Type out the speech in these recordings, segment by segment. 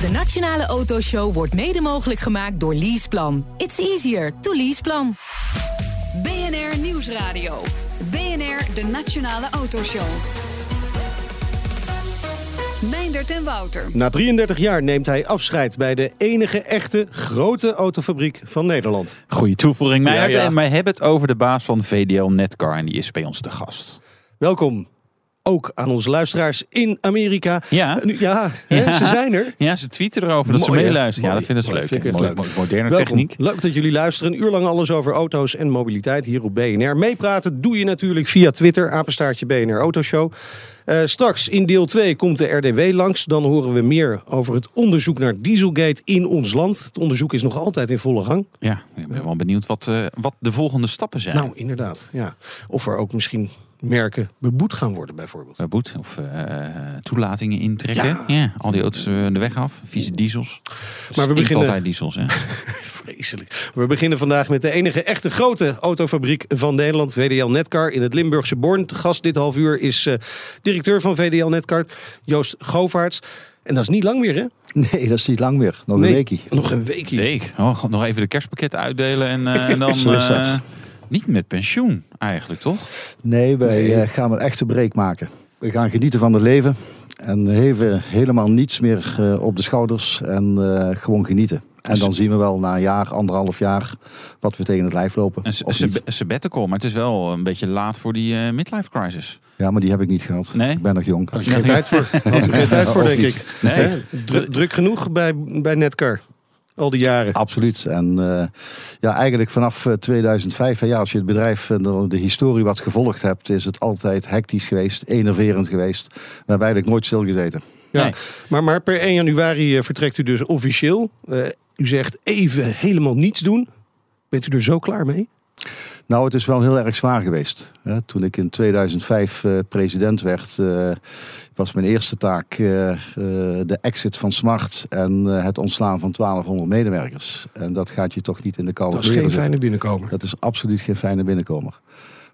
De Nationale Autoshow wordt mede mogelijk gemaakt door Leaseplan. It's easier to Leaseplan. BNR Nieuwsradio. BNR, de Nationale Autoshow. Meindert en Wouter. Na 33 jaar neemt hij afscheid bij de enige echte grote autofabriek van Nederland. Goeie toevoeging, Meijert. Ja, ja. En wij hebben het over de baas van VDL Netcar en die is bij ons te gast. Welkom ook aan onze luisteraars in Amerika. Ja. Eh, nu- ja, hè, Ja. ze zijn er. Ja, ze tweeten erover dat ze Mooi, meeluisteren. Ja, dat vinden ze Mooi, leuk. vind. Moderne Welkom. techniek. Leuk dat jullie luisteren. Een uur lang alles over auto's en mobiliteit hier op BNR. Meepraten doe je natuurlijk via Twitter, apenstaartje BNR Autoshow. Eh, straks in deel 2 komt de RDW langs. Dan horen we meer over het onderzoek naar Dieselgate in ons land. Het onderzoek is nog altijd in volle gang. Ja, ik ben wel benieuwd wat, eh, wat de volgende stappen zijn. Nou, inderdaad. Ja. Of er ook misschien merken beboet gaan worden bijvoorbeeld. Bij boet of eh, toelatingen intrekken. Ja. Ja. al die auto's eh, de weg af. Vieze diesels. Maar we beginnen- altijd diesels, hè? Vreselijk. We beginnen vandaag met de enige echte grote autofabriek van Nederland, VDL Netcar in het Limburgse Born. Te gast dit half uur is eh, directeur van VDL Netcar, Joost Govaerts. En dat is niet lang meer, hè? Nee, dat is niet lang meer. Nog Nee, een weekie. Nog een weekje. Week. Oh, nog even de kerstpakketten uitdelen en, eh, en dan Niet met pensioen eigenlijk, toch? Nee, wij Nee. eh, gaan een echte break maken. We gaan genieten van het leven. En even helemaal niets meer eh, op de schouders. En eh, gewoon genieten. En dan zien we wel na een jaar, anderhalf jaar, wat we tegen het lijf lopen. Een, sabbatical, maar het is wel een beetje laat voor die eh, midlife crisis. Ja, maar die heb ik niet gehad. Nee? Ik ben nog jong. Had je geen tijd voor? Had u geen tijd voor, denk niet. ik. Nee. Hè? Dru- druk genoeg bij, bij Netcar. Al die jaren. Absoluut. En eh, ja, eigenlijk vanaf eh, 2005, hè, ja, als je het bedrijf en de, de historie wat gevolgd hebt, is het altijd hectisch geweest, enerverend geweest. We hebben eigenlijk nooit stilgezeten. Ja. Nee. Maar, maar per 1 januari eh, vertrekt u dus officieel. Eh, u zegt even helemaal niets doen. Bent u er zo klaar mee? Nou, het is wel heel erg zwaar geweest. Hè. Toen ik in 2005 eh, president werd, eh, was mijn eerste taak eh, de exit van Smart en eh, het ontslaan van 1200 medewerkers. En dat gaat je toch niet in de koude Dat is geen fijne binnenkomer. Dat is absoluut geen fijne binnenkomer.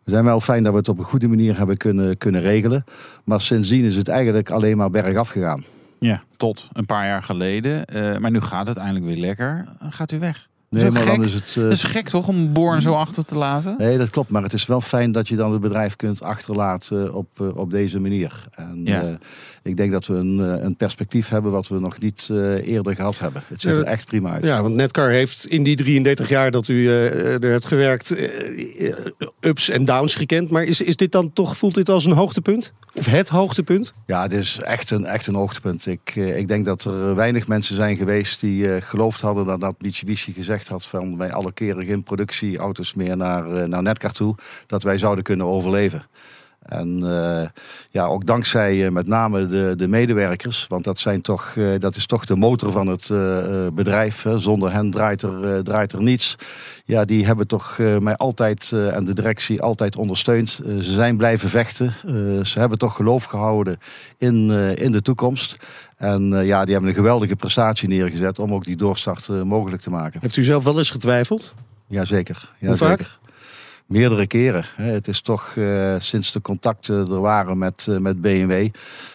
We zijn wel fijn dat we het op een goede manier hebben kunnen, kunnen regelen. Maar sindsdien is het eigenlijk alleen maar bergaf gegaan. Ja, tot een paar jaar geleden. Eh, maar nu gaat het eindelijk weer lekker. Gaat u weg. Nee, dat is maar dan is het. eh, Dat is gek toch, om Born zo achter te laten? Nee, dat klopt. Maar het is wel fijn dat je dan het bedrijf kunt achterlaten op, eh, op deze manier. En Ja. eh, ik denk dat we een, een perspectief hebben wat we nog niet eh, eerder gehad hebben. Het ziet er echt prima uit. Ja, want Netcar heeft in die 33 jaar dat u eh, er hebt gewerkt, ups en downs gekend. Maar is, is dit dan toch, voelt dit als een hoogtepunt? Of het hoogtepunt? Ja, het is echt een, echt een hoogtepunt. Ik, ik denk dat er weinig mensen zijn geweest die eh, geloofd hadden dat, dat Mitsubishi gezegd had van wij allokeren geen productieauto's meer naar, eh, naar Netcar toe, dat wij zouden kunnen overleven. En eh, ja, ook dankzij eh, met name de, de medewerkers, want dat, zijn toch, eh, dat is toch de motor van het bedrijf. Hè. Zonder hen draait er, draait er niets. Ja, die hebben toch mij altijd en de directie altijd ondersteund. Ze zijn blijven vechten. Ze hebben toch geloof gehouden in, in de toekomst. En ja, die hebben een geweldige prestatie neergezet om ook die doorstart mogelijk te maken. Heeft u zelf wel eens getwijfeld? Jazeker. Ja, Hoe vaak? zeker. Meerdere keren. Het is toch eh, sinds de contacten er waren met, eh, met BMW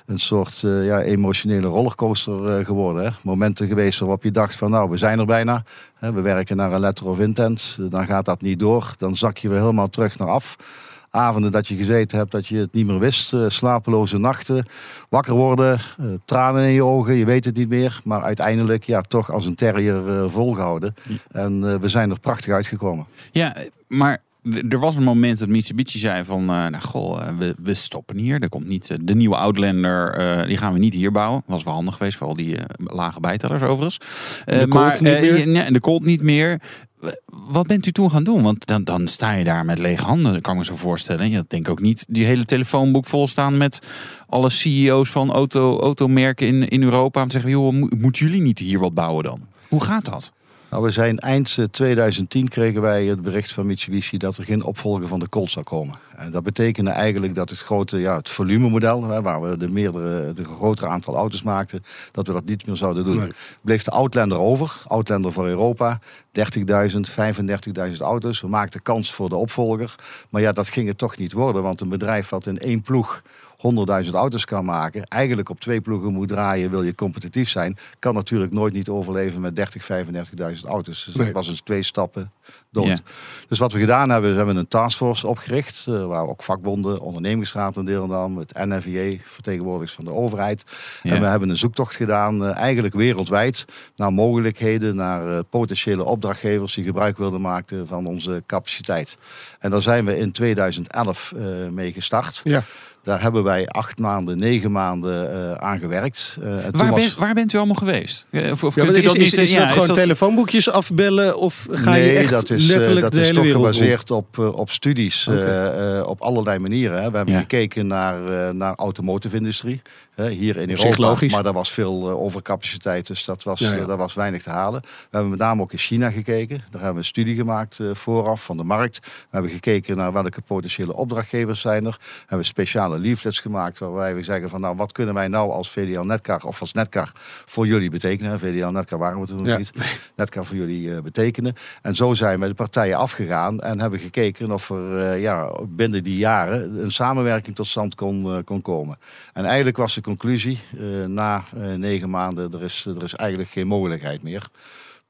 een soort eh, ja, emotionele rollercoaster geworden. Hè. Momenten geweest waarop je dacht van nou, we zijn er bijna. Hè, we werken naar een letter of intent. Dan gaat dat niet door. Dan zak je weer helemaal terug naar af. Avonden dat je gezeten hebt dat je het niet meer wist. eh, slapeloze nachten. Wakker worden. tranen in je ogen. Je weet het niet meer. Maar uiteindelijk ja, toch als een terrier eh, volgehouden. En we zijn er prachtig uitgekomen. Ja, maar er was een moment dat Mitsubishi zei van, eh, nou goh, eh, we, we stoppen hier. Er komt niet eh, de nieuwe Outlander, die gaan we niet hier bouwen. Was wel handig geweest voor al die lage bijtellers overigens. De maar, niet meer? ja, en de Colt niet meer. Wat bent u toen gaan doen? Want dan, dan sta je daar met lege handen, kan ik me zo voorstellen. Je denkt ook niet die hele telefoonboek vol staan met alle CEO's van auto, automerken in, in Europa. Om te zeggen, joh, mo- moeten jullie niet hier wat bouwen dan? Hoe gaat dat? Nou, we zijn eind eh, 2010 kregen wij het bericht van Mitsubishi dat er geen opvolger van de Colt zou komen. En dat betekende eigenlijk dat het grote, ja, het volumemodel, hè, waar we de meerdere, de grotere aantal auto's maakten, dat we dat niet meer zouden doen. Nee. Bleef de Outlander over, Outlander voor Europa, 30.000, 35.000 auto's. We maakten kans voor de opvolger, maar ja, dat ging het toch niet worden, want een bedrijf wat in één ploeg 100.000 auto's kan maken, eigenlijk op twee ploegen moet draaien, wil je competitief zijn, kan natuurlijk nooit niet overleven met 30, 35.000 auto's. Dus Nee. dat was in twee stappen dood. Ja. Dus wat we gedaan hebben, is we hebben een taskforce opgericht, eh, waar ook vakbonden, ondernemingsraad aan deelnamen, het NFVA, vertegenwoordigers van de overheid. Ja. En we hebben een zoektocht gedaan, eh, eigenlijk wereldwijd, naar mogelijkheden, naar eh, potentiële opdrachtgevers die gebruik wilden maken van onze capaciteit. En daar zijn we in 2011 eh, mee gestart. Ja. Daar hebben wij acht maanden, negen maanden eh, aan gewerkt. Eh, Waar, was- ben- waar bent u allemaal geweest? Eh, Of, of Ja, kunt u is, dat is, niet... is ja, dat gewoon dat- telefoonboekjes afbellen of ga nee, je echt dat is, letterlijk dat de is hele toch wereld rond? gebaseerd op, op studies eh, eh, op allerlei manieren. Hè. We hebben Ja. gekeken naar, eh naar automotive industrie. Hier in Europa. logisch. Maar daar was veel eh, overcapaciteit, dus dat was, Ja, ja. eh, daar was weinig te halen. We hebben met name ook in China gekeken. Daar hebben we een studie gemaakt eh, vooraf van de markt. We hebben gekeken naar welke potentiële opdrachtgevers zijn er. We hebben speciale leaflets gemaakt waarbij we zeggen van nou wat kunnen wij nou als VDL Netcar of als Netcar voor jullie betekenen. VDL Netcar waren we toen nog Ja. niet. Netcar voor jullie betekenen. En zo zijn we de partijen afgegaan en hebben gekeken of er ja, binnen die jaren een samenwerking tot stand kon, kon komen. En eigenlijk was de conclusie eh, na eh, negen maanden, er is, er is eigenlijk geen mogelijkheid meer.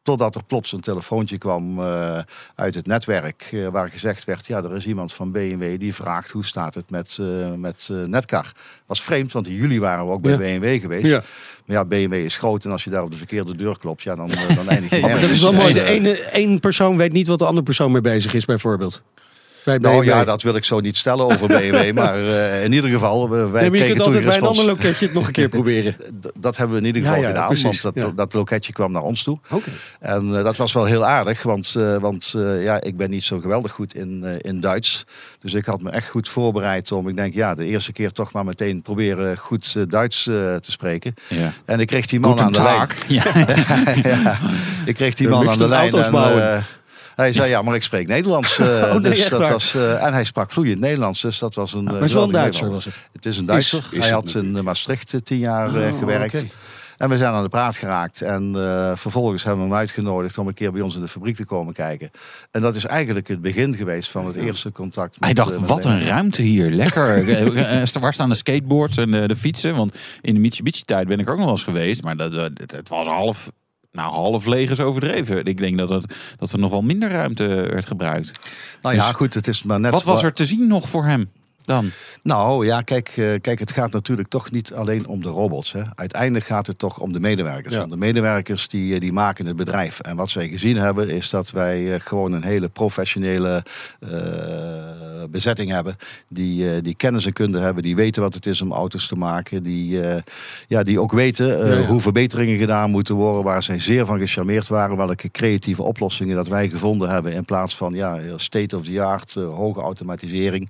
Totdat er plots een telefoontje kwam eh, uit het netwerk waar gezegd werd, ja, er is iemand van BMW die vraagt hoe staat het met, eh, met Netcar. Was vreemd, want in juli waren we ook bij Ja. BMW geweest. Ja. Maar ja, BMW is groot en als je daar op de verkeerde deur klopt, ja, dan, dan eindig je maar nergens. dat is wel mooi. De ene één persoon weet niet wat de andere persoon mee bezig is, bijvoorbeeld. Bij Nou ja, dat wil ik zo niet stellen over BMW, maar eh, in ieder geval, we- wij Nee, maar je kregen kunt altijd bij een ander loketje het nog een keer proberen. Dat hebben we in ieder geval ja, gedaan, precies, want dat, ja. dat loketje kwam naar ons toe. Oké. En eh, dat was wel heel aardig, want, eh, want eh, ja, ik ben niet zo geweldig goed in, eh, in Duits. Dus ik had me echt goed voorbereid om, ik denk ja, de eerste keer toch maar meteen proberen goed Duits te spreken. Ja. En ik kreeg die man Guten aan de lijn. Tag. Ja. ja, ik kreeg die man aan de lijn. auto's en, bouwen. eh, hij zei, ja, maar ik spreek Nederlands. eh, Oh, nee, dus dat waar? was, eh, en hij sprak vloeiend Nederlands, dus dat was een Maar het is wel een Duitser, was het. Het is een Duitser. Is- is hij had natuurlijk. in eh, Maastricht eh, tien jaar eh, Oh, gewerkt. En we zijn aan de praat geraakt. En eh, vervolgens hebben we hem uitgenodigd om een keer bij ons in de fabriek te komen kijken. En dat is eigenlijk het begin geweest van het eerste contact. Met, Hij dacht, eh, met wat een ruimte hier. Lekker. Eh, eh, Waar staan de skateboards en de, de fietsen? Want in de Mitsubishi-tijd ben ik ook nog wel eens geweest. Maar dat, eh, het was half, nou, half leeg is overdreven. Ik denk dat, het, dat er nog wel minder ruimte werd gebruikt. Nou ja, Dus goed, het is maar net... Wat was wa- er te zien nog voor hem dan? Nou ja, kijk, eh, kijk, het gaat natuurlijk toch niet alleen om de robots. Hè. Uiteindelijk gaat het toch om de medewerkers. Ja. Want de medewerkers die, eh, die maken het bedrijf. En wat zij gezien hebben is dat wij eh, gewoon een hele professionele eh, bezetting hebben. Die, eh, die kennis en kunde hebben. Die weten wat het is om auto's te maken. Die, eh, ja, die ook weten eh, Ja, ja. hoe verbeteringen gedaan moeten worden. Waar zij zeer van gecharmeerd waren. Welke creatieve oplossingen dat wij gevonden hebben. In plaats van ja, state of the art, hoge automatisering.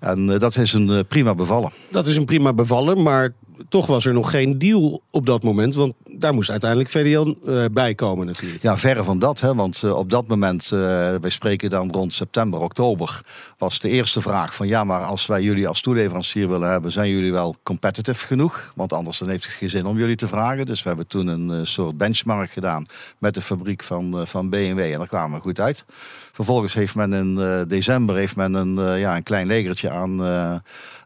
En dat is een eh, prima bevallen. Dat is een prima bevallen, maar toch was er nog geen deal op dat moment. Want daar moest uiteindelijk VDL eh, bij komen natuurlijk. Ja, verre van dat. Hè, want eh, op dat moment, eh, wij spreken dan rond september, oktober, was de eerste vraag van ja, maar als wij jullie als toeleverancier willen hebben, zijn jullie wel competitive genoeg? Want anders dan heeft het geen zin om jullie te vragen. Dus we hebben toen een soort benchmark gedaan met de fabriek van, van BMW en daar kwamen we goed uit. Vervolgens heeft men in december heeft men een, ja, een klein legertje aan,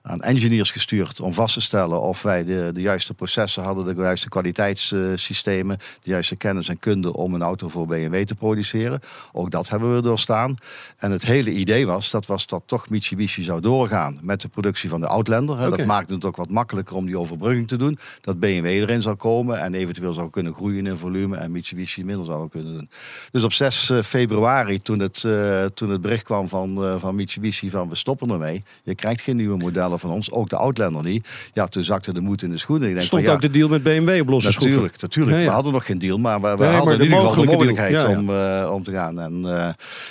aan engineers gestuurd om vast te stellen of wij de, de juiste processen hadden, de juiste kwaliteitssystemen, de juiste kennis en kunde om een auto voor BMW te produceren. Ook dat hebben we doorstaan. En het hele idee was, dat was dat toch Mitsubishi zou doorgaan met de productie van de Outlander. Dat maakte het ook wat makkelijker om die overbrugging te doen. Dat BMW erin zou komen en eventueel zou kunnen groeien in volume en Mitsubishi minder zou kunnen doen. Dus op 6 eh, februari, toen het, eh, toen het bericht kwam van, eh, van Mitsubishi van we stoppen ermee. Je krijgt geen nieuwe modellen van ons, ook de Outlander niet. Ja, toen zakte de moed in de schoenen. Ik denk Stond ja, ook de deal met BMW op losse schroeven. Natuurlijk, natuurlijk. Ja. We hadden nog geen deal, maar we, hadden maar in de ieder geval de mogelijke mogelijkheid. Om, eh, om te gaan. En eh,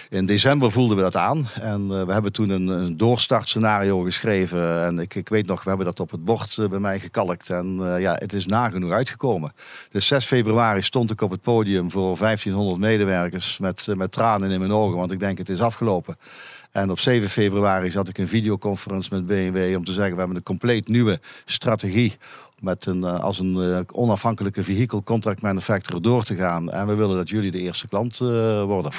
in december voelden we dat aan. En eh, we hebben toen een, een doorstartscenario geschreven. En ik, ik weet nog, we hebben dat op het bord bij mij gekalkt. En ja, het is nagenoeg uitgekomen. Dus 6 februari stond ik op het podium voor 1500 medewerkers met, met tranen in mijn ogen. Want ik denk, het is afgelopen. En op 7 februari zat ik een videoconferentie met BMW om te zeggen: we hebben een compleet nieuwe strategie met een, eh, als een eh, onafhankelijke vehicle contract manufacturer door te gaan. En we willen dat jullie de eerste klant eh, worden.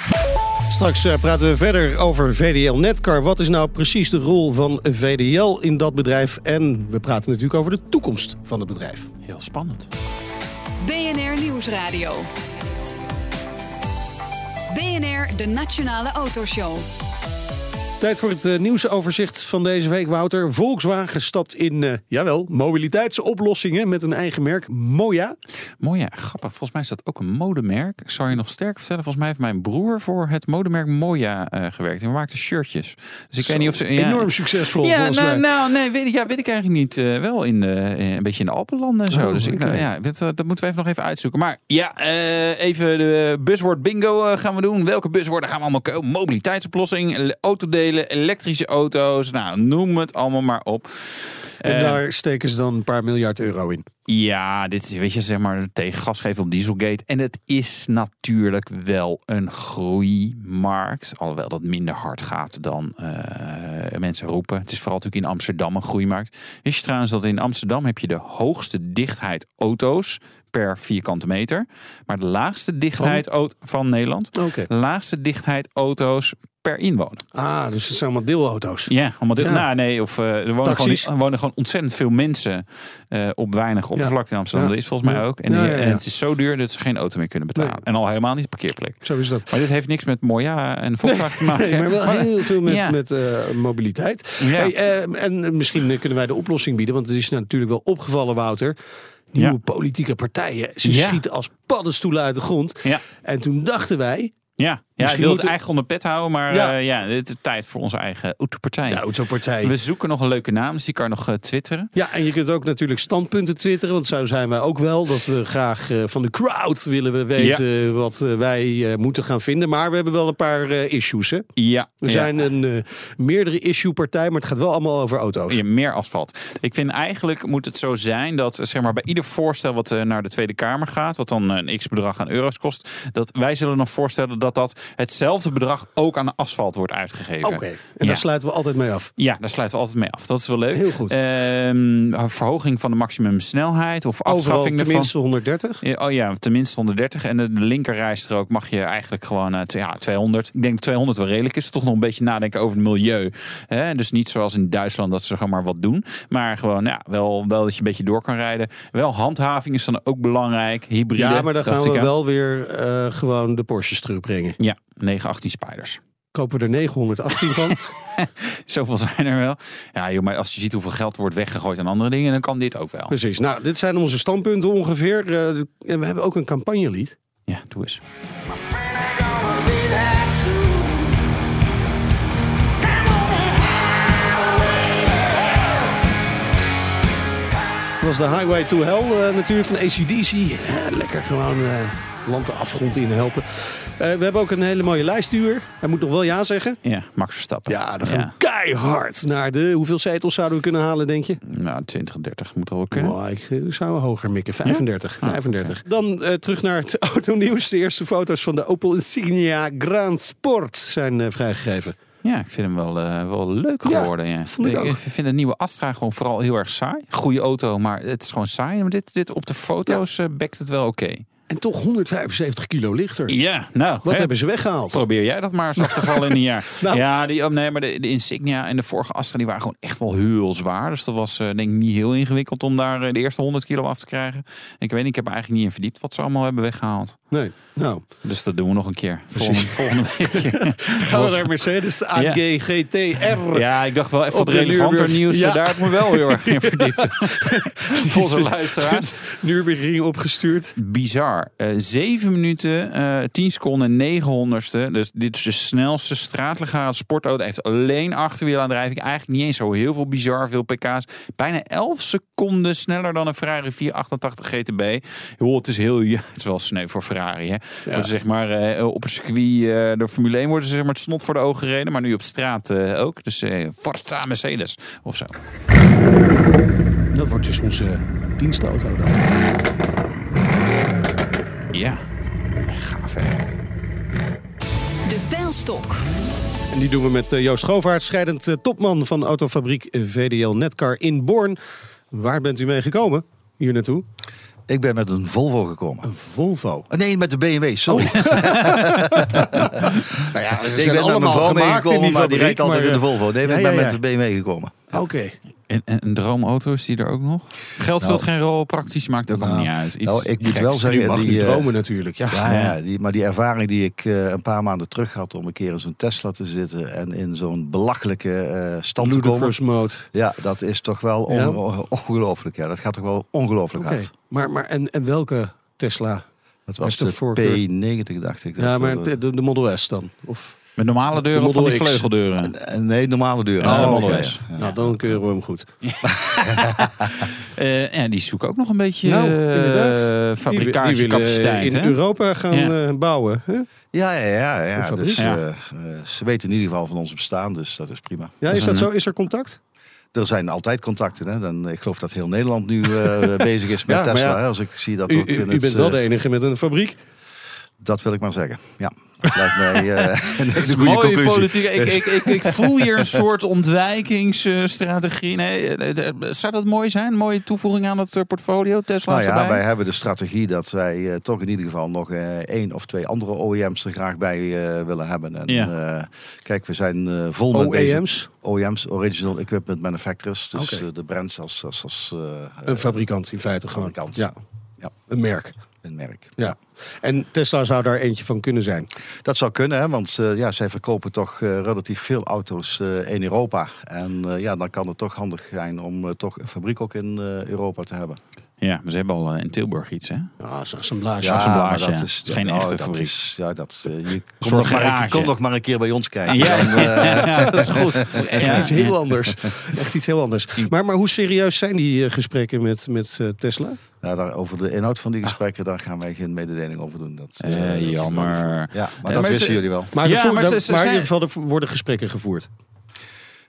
Straks praten we verder over VDL Netcar. Wat is nou precies de rol van VDL in dat bedrijf? En we praten natuurlijk over de toekomst van het bedrijf. Heel spannend. BNR Nieuwsradio. BNR, de Nationale Autoshow. Tijd voor het eh, nieuwsoverzicht van deze week, Wouter. Volkswagen stapt in, eh, jawel, mobiliteitsoplossingen met een eigen merk, Moja. Mooi ja, grappig. Volgens mij is dat ook een modemerk. Ik zal je nog sterker vertellen. Volgens mij heeft mijn broer voor het modemerk Moja eh, gewerkt. En we maakten shirtjes. Dus ik weet niet of ze... Ja, Enorm succesvol, Ja, volgens nou, mij. nou nee, weet, ja, weet ik eigenlijk niet. Wel in een beetje in de Alpenlanden en zo. Oh, dus ik, nou, ja, dat, dat moeten we even nog even uitzoeken. Maar ja, even de buswoord bingo gaan we doen. Welke buswoorden gaan we allemaal komen? Mobiliteitsoplossing, ele- elektrische auto's. Nou, noem het allemaal maar op. En Eh, daar steken ze dan een paar miljard euro in. ja, dit is, weet je, zeg maar, tegen gas geven op Dieselgate. En het is natuurlijk wel een groeimarkt. Alhoewel dat minder hard gaat dan eh, mensen roepen. Het is vooral natuurlijk in Amsterdam een groeimarkt. Wist je trouwens dat in Amsterdam heb je de hoogste dichtheid auto's per vierkante meter. Maar de laagste dichtheid van, van Nederland. De laagste dichtheid auto's per inwoner. Ah, dus het zijn allemaal deelauto's. Ja, allemaal deel. Ja. Nou, nee, of eh, er wonen gewoon, er wonen gewoon ontzettend veel mensen eh, op weinig oppervlakte in Amsterdam. Ja. Dat is volgens mij Ja. ook. En, Ja, die- ja, ja. en het is zo duur dat ze geen auto meer kunnen betalen. Nee. En al helemaal niet parkeerplek. Zo is dat. Maar dit heeft niks met Moja en Volkswagen te maken. Nee, maar wel heel veel met, Ja. met eh, mobiliteit. Ja. Hey, en misschien kunnen wij de oplossing bieden. Want het is natuurlijk wel opgevallen, Wouter. Nieuwe Ja. politieke partijen. Ze schieten als paddenstoelen uit de grond. En toen dachten wij... Ja, ja ik Misschien wil het moeten- eigen onder pet houden, maar Ja. ja, ja het is tijd voor onze eigen autopartij. De autopartij. We zoeken nog een leuke naam, dus die kan nog eh, twitteren. Ja, en je kunt ook natuurlijk standpunten twitteren. Want zo zijn wij ook wel. Dat we graag eh, van de crowd willen we weten wat eh, wij eh, moeten gaan vinden. Maar we hebben wel een paar eh, issues. Hè? Ja, We ja. zijn een eh, meerdere issue partij. Maar het gaat wel allemaal over auto's. Ja, meer asfalt. Ik vind eigenlijk moet het zo zijn dat zeg maar, bij ieder voorstel wat eh, naar de Tweede Kamer gaat, wat dan een x bedrag aan euro's kost, dat wij zullen nog voorstellen dat dat hetzelfde bedrag ook aan asfalt wordt uitgegeven. Oké, en Ja. daar sluiten we altijd mee af. Ja, daar sluiten we altijd mee af. Dat is wel leuk. Heel goed. Ehm, verhoging van de maximumsnelheid of Overal afschaffing ervan. tenminste 130. Ja, Oh ja, tenminste 130. En de linkerrijstrook mag je eigenlijk gewoon t- ja, 200. Ik denk dat 200 wel redelijk is. Toch nog een beetje nadenken over het milieu. Dus niet zoals in Duitsland dat ze gewoon maar wat doen. Maar gewoon ja, wel, wel dat je een beetje door kan rijden. Wel handhaving is dan ook belangrijk. Hybride. Ja, maar dan gaan we wel weer eh, gewoon de Porsches terugbrengen. Ja, 918 Spiders. Kopen we er 918 van. Zoveel zijn er wel. Ja, joh, maar als je ziet hoeveel geld wordt weggegooid aan andere dingen, dan kan dit ook wel. Precies. Nou, dit zijn onze standpunten ongeveer. Eh, en we hebben ook een campagnelied. Ja, doe eens. Dat was de Highway to Hell eh, natuurlijk van ACDC. Ja, lekker gewoon het land de afgrond in helpen. Eh, we hebben ook een hele mooie lijstuur. Hij moet nog wel ja zeggen. Ja, Max Verstappen. Ja, dan gaan we keihard naar de... Hoeveel zetels zouden we kunnen halen, denk je? Nou, 20, 30 moet al wel kunnen. Oh, ik zou hoger mikken. 35. Ah, 35. Dan eh, terug naar het autonieuws. De eerste foto's van de Opel Insignia Grand Sport zijn vrijgegeven. Ja, ik vind hem wel, wel leuk geworden. Ja, vond ik ook. vind de nieuwe Astra gewoon vooral heel erg saai. Goede auto, maar het is gewoon saai. Maar dit, dit op de foto's bekt het wel oké. En toch 175 kilo lichter. Ja, nou. Wat hè, hebben ze weggehaald? Probeer jij dat maar eens af te vallen in een jaar. Nou. Ja, die, oh, nee, maar de, de Insignia en de vorige Astra die waren gewoon echt wel heel zwaar. Dus dat was eh, denk ik niet heel ingewikkeld om daar eh, de eerste 100 kilo af te krijgen. Ik weet niet, ik heb er eigenlijk niet in verdiept wat ze allemaal hebben weggehaald. Nee. Nou, Dus dat doen we nog een keer. Volgende, volgende week. gaan we naar Mercedes, de AMG GTR. Ja, ik dacht wel even wat relevanter nieuws. Ja. Daar heb ik me wel heel erg in verdiept. Onze luisteraar. Nürburgring opgestuurd. Bizar. Eh 7 minuten, eh 10 seconden, 900ste. Dus dit is de snelste straatlegale sportauto. Hij heeft alleen achterwielaandrijving. Eigenlijk niet eens zo heel veel bizar, veel pk's. Bijna 11 seconden sneller dan een Ferrari 488 GTB. Joh, het is heel, ja, het is wel sneu voor Ferrari. Hè? Want zeg maar, eh, op een circuit eh, door Formule 1 worden ze zeg maar, het snot voor de ogen gereden. Maar nu op straat eh, ook. Dus eh Forza Mercedes of zo. Dat wordt dus onze dienstauto dan. Ja, gaaf hè. De pijlstok. En die doen we met eh, Joost Govaert, scheidend eh, topman van autofabriek VDL Netcar in Born. Waar bent u mee gekomen? hier naartoe? Ik ben met een Volvo gekomen. Een Volvo. Ah, Nee, met de BMW, sorry. nou ja, ze ik ben met mijn vrouw meegekomen, maar die rijdt altijd maar, in de Volvo. Nee, ja, ik ja, ben ja. met de BMW gekomen. Oké. En, droomauto is die er ook nog? Geld speelt Nou. geen rol, praktisch maakt ook allemaal niet uit. Iets, nou, ik moet geks. wel zeggen, mag die, eh, dromen natuurlijk. Ja. Ja, ja die, maar die ervaring die ik eh, een paar maanden terug had om een keer in zo'n Tesla te zitten en in zo'n belachelijke eh, stand te komen. Ludicrous mode. Ja, dat is toch wel on- Ja. on- ongelooflijk. Ja, dat gaat toch wel ongelooflijk hard. Maar, maar en, en welke Tesla? Dat Was de de voorkeur? P90, dacht ik. ja, Dat, maar de, de Model S dan? Of, Met normale deuren of van die vleugeldeuren? eh, nee, normale deur. Ja, de Oh, ja. Nou, dan keuren we hem goed. Eh, ja, die zoeken ook nog een beetje Nou, eh, willen in hè? Europa gaan Ja. eh, bouwen. Hè? Ja, ja, ja. Ja. Dus, Ja. eh, eh, ze weten in ieder geval van ons bestaan, dus dat is prima. Ja, is is dat zo? Is er contact? Er zijn altijd contacten. Hè. Dan, ik geloof dat heel Nederland nu eh, bezig is met Ja, Tesla. ja. Als ik zie dat U, ook u, het, bent wel eh, de enige met een fabriek. Dat wil ik maar zeggen. Ja, lijkt mij eh, Dat is hele een goede mooie conclusie. politiek. Ik, ik, ik, ik voel hier een soort ontwijkingsstrategie. Nee, eh, zou dat mooi zijn? Een mooie toevoeging aan het eh, portfolio? Tesla Nou ja, erbij? wij hebben de strategie dat wij eh, toch in ieder geval nog eh, één of twee andere OEM's er graag bij eh, willen hebben. En, Ja. eh, kijk, we zijn eh, vol met. OEM's, OEM's, Original Equipment Manufacturers. Dus de brands als, als, als eh, een fabrikant in feite gewoon. fabrikant. Ja, Ja. een merk. Een merk. Ja. En Tesla zou daar eentje van kunnen zijn. Dat zou kunnen, hè, want eh, ja, zij verkopen toch eh, relatief veel auto's eh, in Europa. En ja, dan kan het toch handig zijn om toch een fabriek ook in Europa te hebben. Ja, maar ze hebben al eh, in Tilburg iets, hè? Ja, assemblage. Ja, assemblage, maar ja. dat is, Het is geen nou, echte dat fabriek. is- ja, dat, eh, je kom nog, maar, kom nog maar een keer bij ons kijken. Ja, Dan, eh, ja, dat is goed. Echt Ja, iets heel anders. Echt iets heel anders. Maar, maar hoe serieus zijn die gesprekken met, met Tesla? ja, daar, over de inhoud van die gesprekken, daar gaan wij geen mededeling over doen. Dat, Eh, dat is- jammer. Ja, maar maar dat wisten jullie wel. Maar, Ja, maar dan- ze- ze maar in ieder geval er worden gesprekken gevoerd.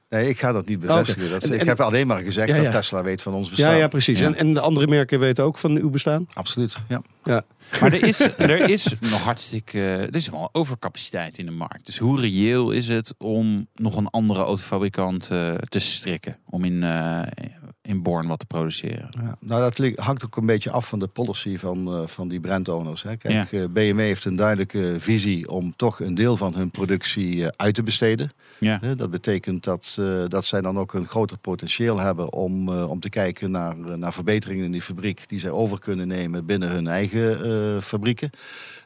Nee, ik ga dat niet bevestigen. Dat, En- ik en- heb alleen maar gezegd Ja, ja. dat Tesla weet van ons bestaan. Ja, ja, precies. Ja. En, en de andere merken weten ook van uw bestaan? Absoluut, ja. Ja. Maar er is, er is nog hartstikke. Er is wel overcapaciteit in de markt. Dus hoe reëel is het om nog een andere autofabrikant eh, te strikken? Om in, eh, in Born wat te produceren? Ja, nou, dat hangt ook een beetje af van de policy van, eh, van die brandowners. Hè. Kijk, eh, BMW heeft een duidelijke visie om toch een deel van hun productie eh, uit te besteden. Ja. Dat betekent dat, dat zij dan ook een groter potentieel hebben om, om te kijken naar, naar verbeteringen in die fabriek die zij over kunnen nemen binnen hun eigen fabrieken.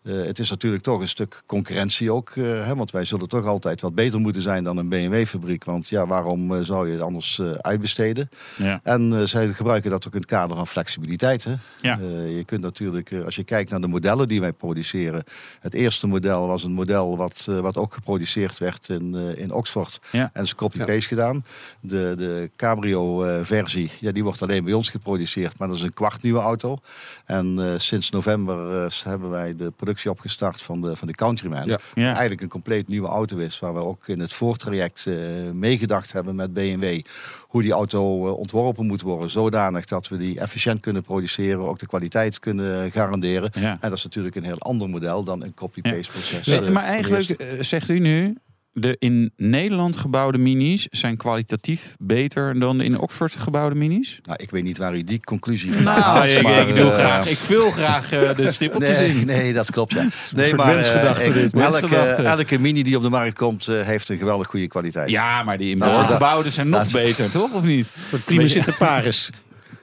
Eh, het is natuurlijk toch een stuk concurrentie ook, eh, hè, want wij zullen toch altijd wat beter moeten zijn dan een BMW-fabriek. Want ja, waarom eh, zou je het anders eh, uitbesteden? Ja. En eh, zij gebruiken dat ook in het kader van flexibiliteit. Hè? Ja. Eh, je kunt natuurlijk, eh, als je kijkt naar de modellen die wij produceren. Het eerste model was een model wat, eh, wat ook geproduceerd werd in, eh, in Oxford. Ja. En is copy-paste gedaan. De, de Cabrio-versie, ja, die wordt alleen bij ons geproduceerd. Maar dat is een kwart nieuwe auto. En eh, sinds november eh, hebben wij de productie opgestart van de, van de Countryman. Ja. Ja. Eigenlijk een compleet nieuwe auto is. Waar we ook in het voortraject eh, meegedacht hebben met BMW. Hoe die auto eh, ontworpen moet worden. Zodanig dat we die efficiënt kunnen produceren. Ook de kwaliteit kunnen garanderen. Ja. En dat is natuurlijk een heel ander model dan een copy-paste proces. Eh, maar eigenlijk zegt u nu. De in Nederland gebouwde minis zijn kwalitatief beter dan de in Oxford gebouwde minis? Nou, ik weet niet waar u die conclusie vandaan Nou, haalt, ik, maar, ik, doe eh, graag, ik vul graag eh, de stippeltjes Nee, in. nee, dat klopt. Ja. Nee, maar wensgedachte eh, dit. elke, elke mini die op de markt komt, eh, heeft een geweldig goede kwaliteit. Ja, maar die in gebouwde zijn nog beter, toch? Of niet? Voor primus inter pares.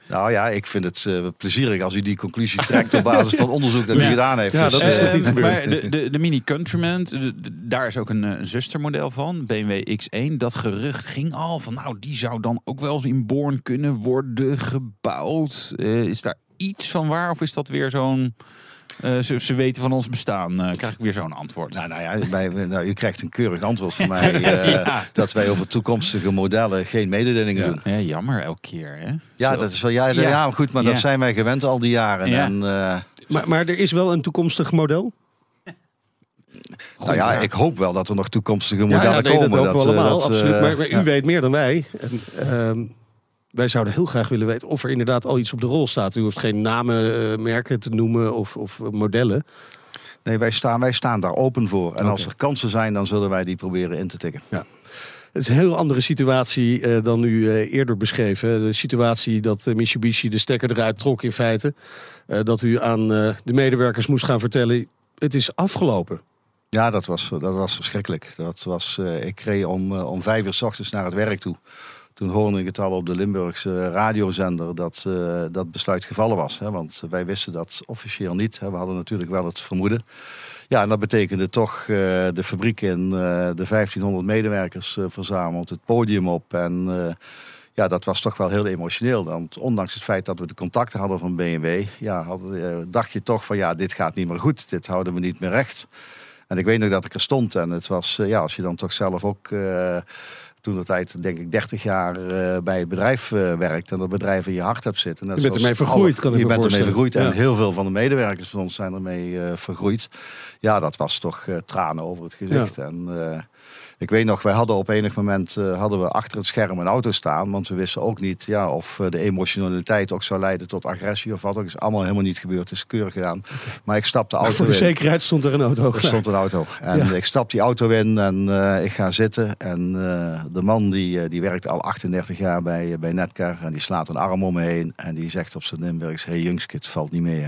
Nou ja, ik vind het eh, plezierig als u die conclusie trekt op basis van onderzoek dat u Ja. gedaan heeft. Ja, Dus, dat is eh, nog niet gebeurd. maar de, de, de Mini Countryman, de- de- daar is ook een, eh, zustermodel van, BMW X1. Dat gerucht ging al van, nou, die zou dan ook wel eens in Born kunnen worden gebouwd. Eh, is daar iets van waar of is dat weer zo'n... eh, ze, ze weten van ons bestaan, eh, krijg ik weer zo'n antwoord. Nou, nou ja, wij, nou, u krijgt een keurig antwoord van mij. eh, Ja. Dat wij over toekomstige modellen geen mededelingen doen. Ja, jammer elke keer, hè? Ja, Zo. dat is wel. Ja, ja. Ja. maar goed, maar Ja. dat zijn wij gewend al die jaren. Ja. En, eh, Maar, maar er is wel een toekomstig model. nou ja, vraag. ik hoop wel dat er nog toekomstige Ja, modellen ja, nee, komen. dat allemaal, dat, eh, absoluut. Maar, maar u ja. weet meer dan wij. En, ehm, wij zouden heel graag willen weten of er inderdaad al iets op de rol staat. U hoeft geen namen, eh, merken te noemen of, of modellen. Nee, wij staan, wij staan daar open voor. En als er kansen zijn, dan zullen wij die proberen in te tikken. Het is een heel andere situatie eh, dan u eh, eerder beschreven. De situatie dat eh, Mitsubishi de stekker eruit trok in feite. Dat u aan de medewerkers moest gaan vertellen, het is afgelopen. Ja, dat was, dat was verschrikkelijk. Dat was, ik reed om, om vijf uur s ochtends naar het werk toe. Toen hoorde ik het al op de Limburgse radiozender dat uh, dat besluit gevallen was. Hè, want wij wisten dat officieel niet. Hè. We hadden natuurlijk wel het vermoeden. Ja, en dat betekende toch uh, de fabriek in, uh, de 1500 medewerkers verzameld, het podium op. En ja, dat was toch wel heel emotioneel. Want ondanks het feit dat we de contacten hadden van BMW, ja, hadden, dacht je toch van ja, dit gaat niet meer goed. Dit houden we niet meer recht. En ik weet nog dat ik er stond en het was, ja, als je dan toch zelf ook toen de tijd, denk ik, 30 jaar uh, bij het bedrijf uh, werkt en dat bedrijf in je hart hebt zitten. je bent ermee vergroeid, kan ik Je me bent ermee vergroeid ja. en heel veel van de medewerkers van ons zijn ermee uh, vergroeid. Ja, dat was toch tranen over het gezicht. Ja. En ik weet nog, wij hadden op enig moment hadden we achter het scherm een auto staan, want we wisten ook niet ja, of de emotionaliteit ook zou leiden tot agressie of wat ook. is allemaal helemaal niet gebeurd, het is keurig gedaan. Maar ik stapte de auto voor de in. zekerheid stond er een auto. Er stond een auto. En ja. ik stap die auto in en uh, ik ga zitten. En uh, de man die, die werkt al 38 jaar bij, bij Netcar. En die slaat een arm om me heen. En die zegt op zijn Limburgs, hey het valt niet mee.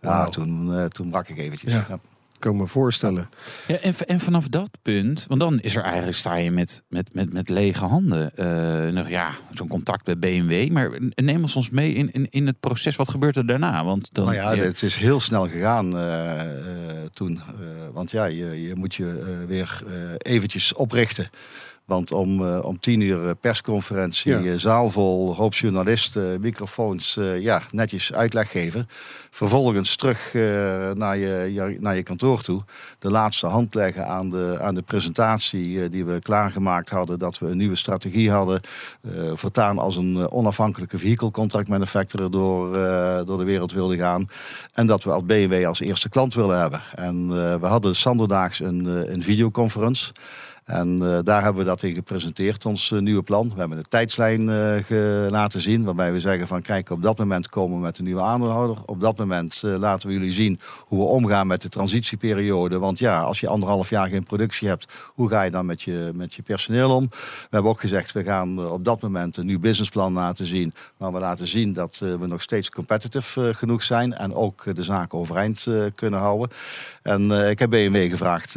Ja, wow. toen, toen brak ik eventjes. Ja. Ja. Kan me voorstellen. Ja, en, en, vanaf dat punt, want dan is er eigenlijk, sta je met, met, met, met lege handen. Uh, nog, ja, zo'n contact bij BMW. Maar neem ons ons mee in, in, in het proces. Wat gebeurt er daarna? Want dan, nou ja, ja. het is heel snel gegaan uh, uh, toen. want ja, je, je moet je weer eventjes oprichten. Want om, uh, om tien uur persconferentie, ja. zaal vol, hoop journalisten, microfoons, uh, ja, netjes uitleg geven. Vervolgens terug uh, naar, je, je, naar je kantoor toe. De laatste hand leggen aan de, aan de presentatie die we klaargemaakt hadden. Dat we een nieuwe strategie hadden. vertaan als een onafhankelijke vehicle contract manufacturer door, door de wereld wilden gaan. En dat we als BMW als eerste klant willen hebben. En we hadden standaardaags een, een videoconferentie. En uh, daar hebben we dat in gepresenteerd, ons uh, nieuwe plan. We hebben een tijdslijn uh, laten zien, waarbij we zeggen van kijk, op dat moment komen we met een nieuwe aandeelhouder. Op dat moment laten we jullie zien hoe we omgaan met de transitieperiode. Want ja, als je anderhalf jaar geen productie hebt, hoe ga je dan met je, met je personeel om? We hebben ook gezegd, we gaan op dat moment een nieuw businessplan laten zien. Maar we laten zien dat we nog steeds competitive genoeg zijn en ook de zaken overeind kunnen houden. En ik heb BMW gevraagd,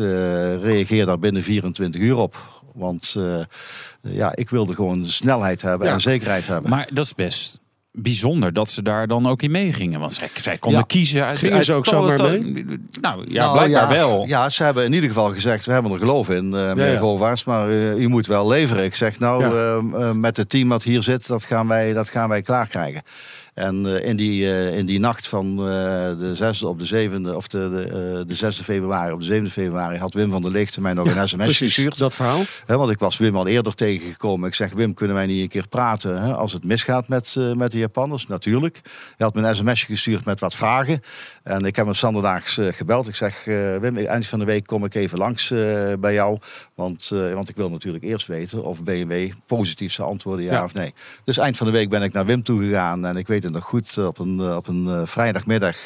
reageer daar binnen 24 uur op. Want uh, ja, ik wilde gewoon snelheid hebben ja. en zekerheid hebben. Maar dat is best bijzonder dat ze daar dan ook in meegingen. Want zij, zij konden ja. kiezen uit... Gingen ze ook zomaar mee? Nou, ja, nou, blijkbaar ja, wel. Ja, ze hebben in ieder geval gezegd, we hebben er geloof in, uh, meneer ja, Govaerts, maar uh, u moet wel leveren. Ik zeg, nou, uh, met het team wat hier zit, dat gaan wij, dat gaan wij klaar krijgen. En uh, in, die, uh, in die nacht van uh, de 6e op de 7e, of de, de, de 6e februari op de 7e februari had Wim van der Lichten mij nog ja, een sms precies, gestuurd. dat verhaal. He, want ik was Wim al eerder tegengekomen. Ik zeg, Wim, kunnen wij niet een keer praten he, als het misgaat met, met de Japanners? Natuurlijk. Hij had me een sms'je gestuurd met wat vragen. En ik heb hem zonderdaags gebeld. Ik zeg, Wim, eind van de week kom ik even langs bij jou. Want, want ik wil natuurlijk eerst weten of BMW positief zou antwoorden, ja, ja, of nee. Dus eind van de week ben ik naar Wim toe gegaan en ik weet nog goed op een, op een uh, vrijdagmiddag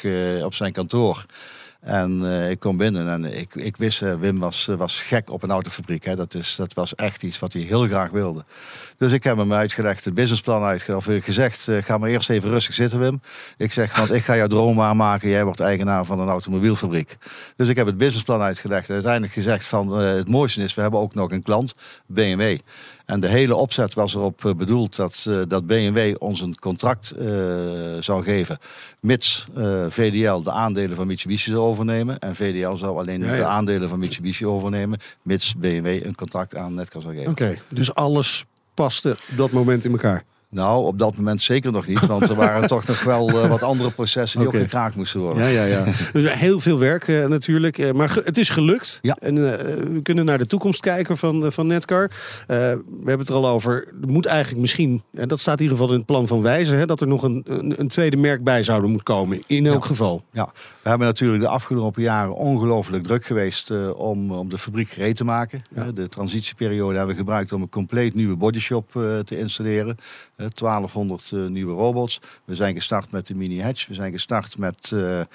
op zijn kantoor. En ik kom binnen en ik, ik wist, Wim was, was gek op een autofabriek. Hè. Dat, is, dat was echt iets wat hij heel graag wilde. Dus ik heb hem uitgelegd, het businessplan uitgelegd. Of gezegd, ga maar eerst even rustig zitten Wim. Ik zeg, want ik ga jouw droom aanmaken. Jij wordt eigenaar van een automobielfabriek. Dus ik heb het businessplan uitgelegd. En uiteindelijk gezegd van, het mooiste is, we hebben ook nog een klant, BMW. En de hele opzet was erop bedoeld dat, uh, dat BMW ons een contract uh, zou geven. Mits uh, VDL de aandelen van Mitsubishi zou overnemen. En VDL zou alleen ja, ja. de aandelen van Mitsubishi overnemen. Mits BMW een contract aan Netcar zou geven. Oké, okay, dus alles paste op dat moment in elkaar. Nou, op dat moment zeker nog niet. Want er waren toch nog wel uh, wat andere processen die okay. ook gekraakt moesten worden. Ja, ja, ja. Dus heel veel werk uh, natuurlijk. Uh, maar het is gelukt. Ja. En we kunnen naar de toekomst kijken van, van Netcar. we hebben het er al over. Er moet eigenlijk misschien, en dat staat in ieder geval in het plan van Wijzer... Hè, dat er nog een, een, een, tweede merk bij zouden moeten komen. In elk ja. geval. Ja, we hebben natuurlijk de afgelopen jaren ongelooflijk druk geweest... om, om de fabriek gereed te maken. Ja. de transitieperiode hebben we gebruikt om een compleet nieuwe bodyshop te installeren... hè, 1200 eh, nieuwe robots. We zijn gestart met de Mini Hatch. We zijn gestart met eh, de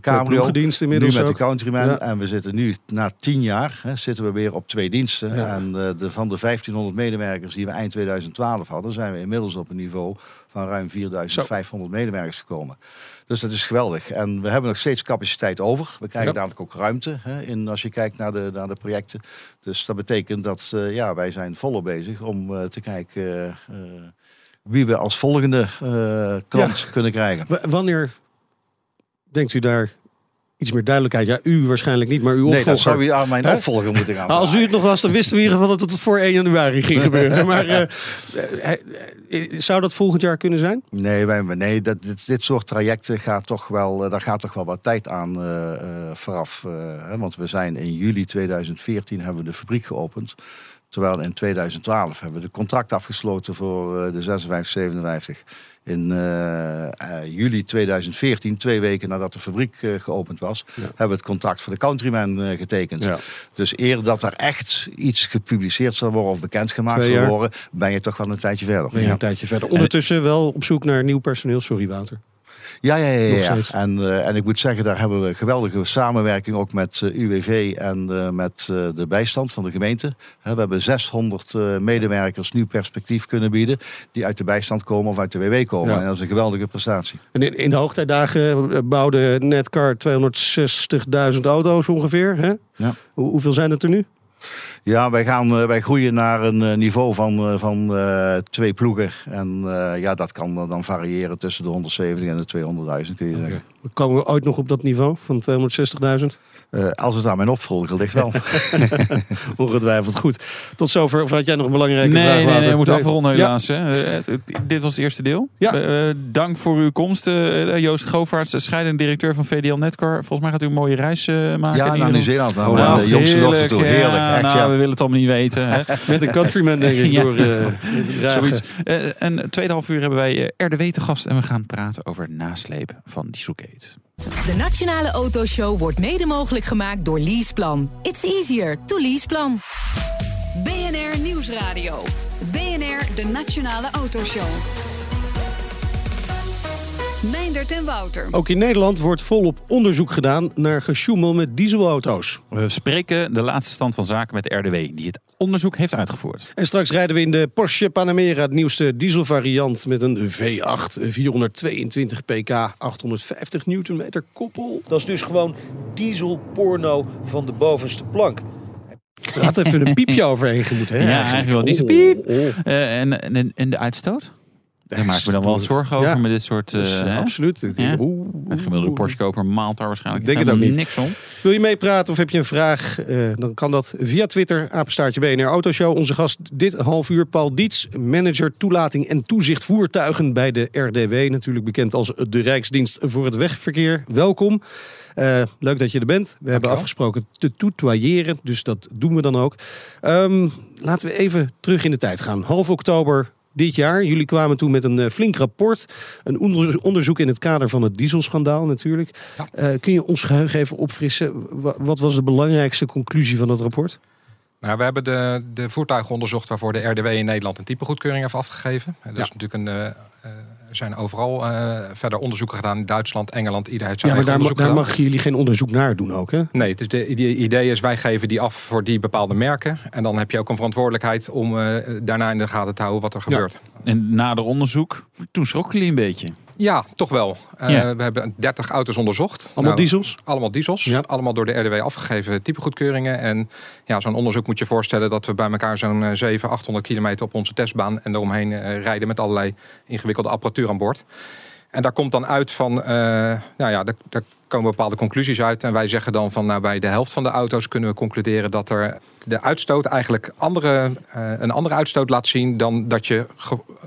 Cabrio. inmiddels nu met ook. de Countryman. Ja. En we zitten nu, na tien jaar, hè, zitten we weer op twee diensten. Ja. En eh, de, van de 1500 medewerkers die we eind 2012 hadden, zijn we inmiddels op een niveau van ruim 4500 medewerkers gekomen. Dus dat is geweldig. En we hebben nog steeds capaciteit over. We krijgen Ja. dadelijk ook ruimte hè, in, als je kijkt naar de, naar de projecten. Dus dat betekent dat eh, ja, wij zijn volop bezig om eh, te kijken eh, eh, wie we als volgende eh, klant kunnen krijgen. W- wanneer denkt u daar iets meer duidelijkheid? Ja, u waarschijnlijk niet, maar uw Nee, opvolger. dat zou je aan mijn opvolger moeten gaan Nou, als u het nog was, dan wisten we in ieder geval dat het voor 1 januari ging gebeuren. Maar eh, eh, zou dat volgend jaar kunnen zijn? Nee, wij, nee dat, dit, dit soort trajecten gaat toch wel, daar gaat toch wel wat tijd aan vooraf. hè, want we zijn in juli 2014 hebben we de fabriek geopend. Terwijl in 2012 hebben we de contract afgesloten voor eh, de 5657. In eh, eh, juli 2014, twee weken nadat de fabriek geopend was, hebben we het contract voor de Countryman getekend. Ja. Dus eer dat er echt iets gepubliceerd zal worden of bekendgemaakt zal worden, ben je toch wel een tijdje verder. Ben je een tijdje verder. Ondertussen wel op zoek naar nieuw personeel. Sorry, Wouter. Ja, ja, ja. Ja. En, eh, en ik moet zeggen, daar hebben we geweldige samenwerking ook met eh, UWV en eh, met de bijstand van de gemeente. We hebben 600 eh, medewerkers nieuw perspectief kunnen bieden die uit de bijstand komen of uit de WW komen. Ja. En dat is een geweldige prestatie. En in, in de hoogtijdagen bouwde Netcar 260.000 auto's ongeveer. Hè? Ja. Hoe, hoeveel zijn het er nu? Ja, wij, gaan, eh, wij groeien naar een eh, niveau van, eh, van twee ploegen. En ja, dat kan dan variëren tussen de 170 en de 200.000 kun je zeggen. Komen we ooit nog op dat niveau van 260.000? Eh, als het aan mijn opvolger ligt wel. Ongetwijfeld goed. Tot zover. Of had jij nog een belangrijke Nee, vraag? nee, nee, we moeten afronden Ja. helaas. Hè. Eh, dit was het eerste deel. Ja. Eh, dank voor uw komst, Joost Govaerts, scheidend directeur van VDL Netcar. Volgens mij gaat u een mooie reis maken. ja, naar Nieuw-Zeeland. geval. Nou, Nou, de jongste dochter heerlijk, toe. Heerlijk. ja, echt, nou, ja. we willen het allemaal niet weten. Hè. Met een countryman denk ik door. Zoiets. En tweede half uur hebben wij RDW te gast en we gaan praten over nasleep van Dieselgate. De Nationale Autoshow wordt mede mogelijk gemaakt door Leaseplan. It's easier to Leaseplan. BNR Nieuwsradio. BNR, de Nationale Autoshow. Meindert en Wouter. Ook in Nederland wordt volop onderzoek gedaan naar gesjoemel met dieselauto's. We spreken de laatste stand van zaken met de RDW, die het onderzoek heeft uitgevoerd. En straks rijden we in de Porsche Panamera, het nieuwste dieselvariant met een V8, 422 pk, 850 newtonmeter koppel. Dat is dus gewoon dieselporno van de bovenste plank. Er had even een piepje overheen moeten. Hè, Ja, eigenlijk wel. Die is Oh, piep. oh. Eh, en, en, en de uitstoot? Daar maak ik me dan wel zorgen over met dit soort... eh, Dus, eh, hè? absoluut. Een gemiddelde Porsche-koper maalt daar waarschijnlijk Ik denk het ook niet. niks om. Wil je meepraten of heb je een vraag? Eh, dan kan dat via Twitter, apenstaartje BNR Autoshow. Onze gast dit half uur, Paul Diets, manager toelating en toezicht voertuigen bij de RDW. Natuurlijk bekend als de Rijksdienst voor het Wegverkeer. Welkom. Eh, leuk dat je er bent. We hebben afgesproken te tutoyeren, dus dat doen we dan ook. Ehm, laten we even terug in de tijd gaan. Half oktober dit jaar. Jullie kwamen toen met een eh, flink rapport. Een onder- onderzoek in het kader van het dieselschandaal natuurlijk. Eh, kun je ons geheugen even opfrissen? Wa- Wat was de belangrijkste conclusie van dat rapport? Nou, we hebben de, de voertuigen onderzocht waarvoor de RDW in Nederland een typegoedkeuring heeft afgegeven. En dat is natuurlijk een. eh, zijn overal eh, verder onderzoeken gedaan. In Duitsland, Engeland, ieder heeft zijn Ja, maar daar, ma- mag jullie geen onderzoek naar doen ook, hè? Nee, het is de, de idee is wij geven die af voor die bepaalde merken. En dan heb je ook een verantwoordelijkheid om eh, daarna in de gaten te houden wat er Ja. En nader onderzoek, toen schrokken jullie een beetje. Ja, toch wel. Eh, Ja. We hebben 30 auto's onderzocht. Allemaal Nou, diesels? Allemaal diesels. Ja. Allemaal door de RDW afgegeven typegoedkeuringen. En ja, zo'n onderzoek moet je voorstellen dat we bij elkaar zo'n eh, 700, 800 kilometer op onze testbaan en eromheen eh, rijden met allerlei ingewikkelde apparatuur aan boord. En daar komt dan uit van, eh, nou ja, daar, daar komen bepaalde conclusies uit. En wij zeggen dan van, nou, bij de helft van de auto's kunnen we concluderen dat er de uitstoot eigenlijk andere, eh, een andere uitstoot laat zien dan dat je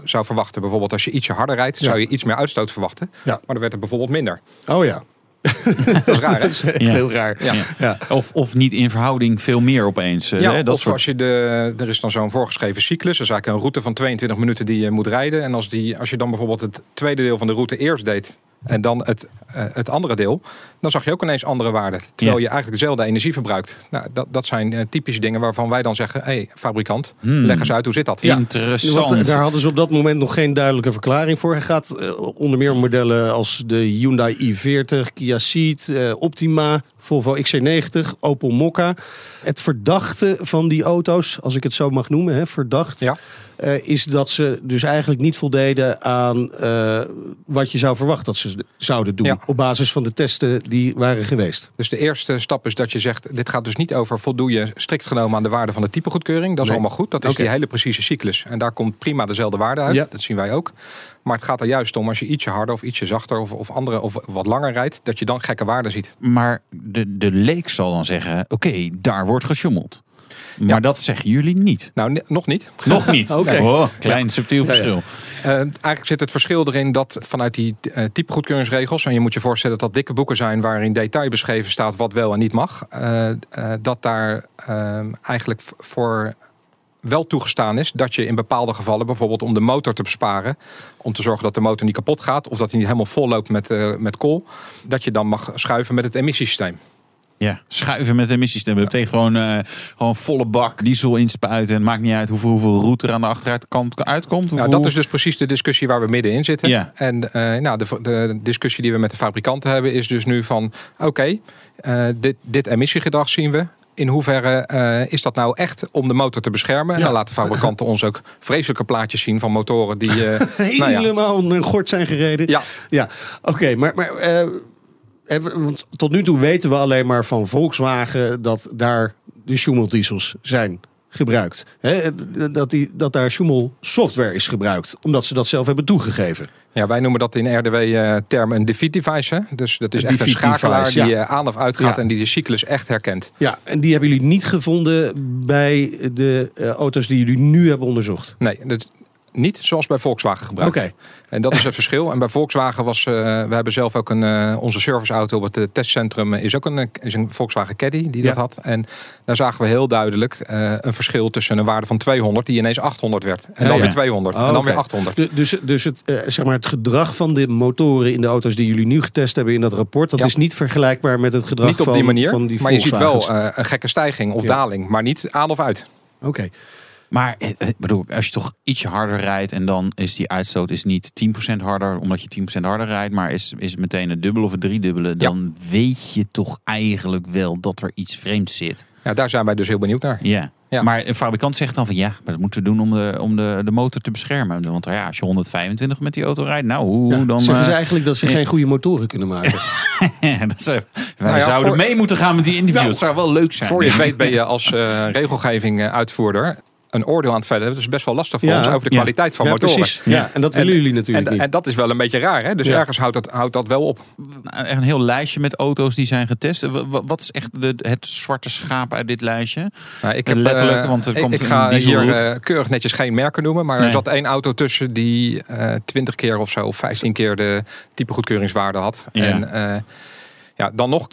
zou verwachten. Bijvoorbeeld als je ietsje harder rijdt, Ja. zou je iets meer uitstoot verwachten. Ja. Maar dan werd er bijvoorbeeld minder. Oh ja. Dat is raar, hè? Dat is echt Ja. heel raar. Ja. Ja. Of, of niet in verhouding veel meer opeens. eh, Ja, hè? Dat of soort... als je de, er is dan zo'n voorgeschreven cyclus. Dat is eigenlijk een route van 22 minuten die je moet rijden. En als, die, als je dan bijvoorbeeld het tweede deel van de route eerst deed En dan het, eh, het andere deel, dan zag je ook ineens andere waarden. Terwijl Ja. je eigenlijk dezelfde energie verbruikt. Nou, dat, dat zijn eh, typische dingen waarvan wij dan zeggen... hé, hey, fabrikant, Hmm. leg eens uit hoe zit dat? Interessant. Want, eh, daar hadden ze op dat moment nog geen duidelijke verklaring voor. Hij gaat onder meer om modellen als de Hyundai i40, Kia Ceed, Optima, Volvo XC90, Opel Mokka. Het verdachte van die auto's, als ik het zo mag noemen, hè, verdacht, Ja. eh, is dat ze dus eigenlijk niet voldeden aan eh, wat je zou verwachten dat ze zouden doen. Ja. Op basis van de testen die waren geweest. Dus de eerste stap is dat je zegt... dit gaat dus niet over voldoe je strikt genomen aan de waarde van de typegoedkeuring. Dat is Nee. allemaal goed. Dat is die hele precieze cyclus. En daar komt prima dezelfde waarde uit. Ja. Dat zien wij ook. Maar het gaat er juist om als je ietsje harder of ietsje zachter... of, of, andere, of wat langer rijdt, dat je dan gekke waarden ziet. Maar de, de leek zal dan zeggen, oké, daar wordt gesjoemeld. Maar Ja. dat zeggen jullie niet. Nou, nog niet. Nog niet. Oké. Oh, klein subtiel ja. verschil. Eh, eigenlijk zit het verschil erin dat vanuit die eh, typegoedkeuringsregels... en je moet je voorstellen dat dat dikke boeken zijn... waarin detail beschreven staat wat wel en niet mag... eh, eh, dat daar eigenlijk voor wel toegestaan is... dat je in bepaalde gevallen, bijvoorbeeld om de motor te besparen... om te zorgen dat de motor niet kapot gaat... of dat hij niet helemaal vol loopt met, met kool... dat je dan mag schuiven met het emissiesysteem. Ja, schuiven met emissiestemmen. Dat betekent gewoon, eh, gewoon volle bak diesel inspuiten. En het maakt niet uit hoeveel, hoeveel route er aan de achteruitkant uitkomt. Nou, dat is dus precies de discussie waar we middenin zitten. Ja. En eh, nou, de, de discussie die we met de fabrikanten hebben is dus nu van... oké, eh, dit, dit emissiegedrag zien we. In hoeverre eh, is dat nou echt om de motor te beschermen? En Ja. dan laten fabrikanten ons ook vreselijke plaatjes zien van motoren die... eh, nou ja, Helemaal een gort zijn gereden. ja, Ja, oké, maar, maar eh, want tot nu toe weten we alleen maar van Volkswagen dat daar de Schumel diesels zijn gebruikt. Hè, dat, die, dat daar Schumel software is gebruikt, omdat ze dat zelf hebben toegegeven. ja, wij noemen dat in RDW-term een defeat device. Hè? Dus dat is Een echt een schakelaar device, die ja. eh, aan of uitgaat Ja. en die de cyclus echt herkent. Ja, en die hebben jullie niet gevonden bij de eh, auto's die jullie nu hebben onderzocht. Nee, dat, niet zoals bij Volkswagen gebruikt. Oké. En dat is het verschil. En bij Volkswagen was, eh, we hebben zelf ook een, eh, onze serviceauto op het eh, testcentrum is ook een, is een Volkswagen Caddy die dat Ja. had. En daar zagen we heel duidelijk een verschil tussen een waarde van 200 die ineens 800 werd. En Ja, dan ja. weer 200 Oh, en dan weer 800. Du- Dus, dus het, zeg maar het gedrag van de motoren in de auto's die jullie nu getest hebben in dat rapport, dat is niet vergelijkbaar met het gedrag Niet op van, die manier, van die maar je ziet wel een gekke stijging of daling, maar niet aan of uit. Oké. Maar eh, ik bedoel, als je toch ietsje harder rijdt en dan is die uitstoot is niet 10% harder omdat je 10% harder rijdt, maar is, is het meteen het dubbele of het driedubbele, dan weet je toch eigenlijk wel dat er iets vreemds zit. Ja, daar zijn wij dus heel benieuwd naar. Ja. Ja. Maar een fabrikant zegt dan van ja, maar dat moeten we doen om de, om de, de motor te beschermen. Want ja, als je 125 met die auto rijdt, nou hoe Ja, dan... zeggen ze eh, eigenlijk dat ze ja. geen goede motoren kunnen maken. dat eh, wij Nou ja, zouden voor- mee moeten gaan met die interview. Nou, dat zou wel leuk zijn. Voor je weet ben je als eh, regelgeving eh, uitvoerder een oordeel aan het vellen. Dat is best wel lastig voor Ja. ons over de Ja. kwaliteit van ja, motoren. precies. Ja, en dat willen En- jullie natuurlijk En, niet. en dat is wel een beetje raar, hè? Dus Ja. ergens houdt dat, houdt dat wel op. Nou, Echt een heel lijstje met auto's die zijn getest. Wa- wa- Wat is echt de, het zwarte schaap uit dit lijstje? Nou, ik Letterlijk, eh, want er ik- komt ik, een ga hier eh, keurig netjes geen merken noemen. Maar Nee. er zat één auto tussen die eh 20 keer of zo, of 15 keer de type goedkeuringswaarde had. Ja. En eh, ja, dan nog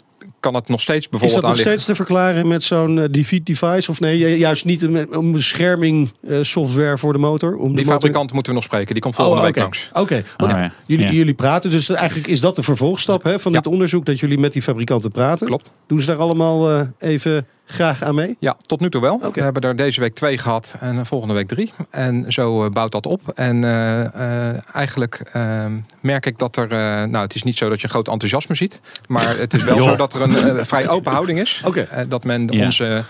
kan het nog steeds Is bijvoorbeeld dat nog steeds te verklaren met zo'n eh, defeat device? Of nee, ju- juist niet een, een bescherming eh, software voor de motor? Om de Die motor... fabrikant moeten we nog spreken. Die komt volgende Oh, week langs. Oké, Oh, ja. jullie, Ja. jullie praten, dus eigenlijk is dat de vervolgstap hè, van Ja. dit onderzoek, dat jullie met die fabrikanten praten. Klopt. Doen ze daar allemaal eh, even graag aan mee? Ja, tot nu toe wel. We hebben er deze week twee gehad en volgende week drie. En zo eh, bouwt dat op. En eh, eh, eigenlijk eh, merk ik dat er... eh, nou, het is niet zo dat je een groot enthousiasme ziet. Maar het is wel zo dat er een vrij open houding is. Dat men onze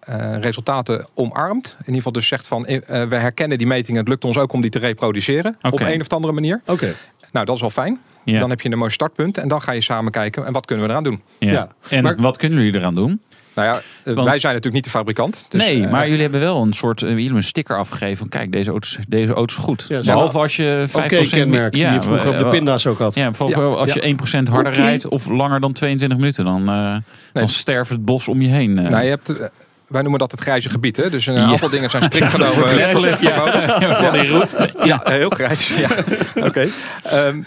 eh, resultaten omarmt. In ieder geval dus zegt van... we herkennen die metingen. Het lukt ons ook om die te reproduceren. Op een of andere manier. Oké. Nou, dat is al fijn. Ja. Dan heb je een mooi startpunt. En dan ga je samen kijken. En wat kunnen we eraan doen? Ja. Ja. En Maar- wat kunnen jullie eraan doen? Nou ja, eh, Want- wij zijn natuurlijk niet de fabrikant. Dus, nee, eh, maar jullie hebben wel een soort uh, jullie hebben een sticker afgegeven van kijk, deze auto, is- deze auto is goed. Ja, Behalve als je 5% Oké, kenmerk die je vroeger op de eh, pinda's ook had. Ja, Ja, als ja. je 1% harder rijdt of langer dan 22 minuten, dan, eh, dan sterft het bos om je heen. eh. Nou, je hebt, eh, wij noemen dat het grijze gebied. Hè? Dus een Ja. aantal dingen zijn strikt genomen. eh, ja. Van die route. Ja, heel grijs. Ja. Oké. Ehm,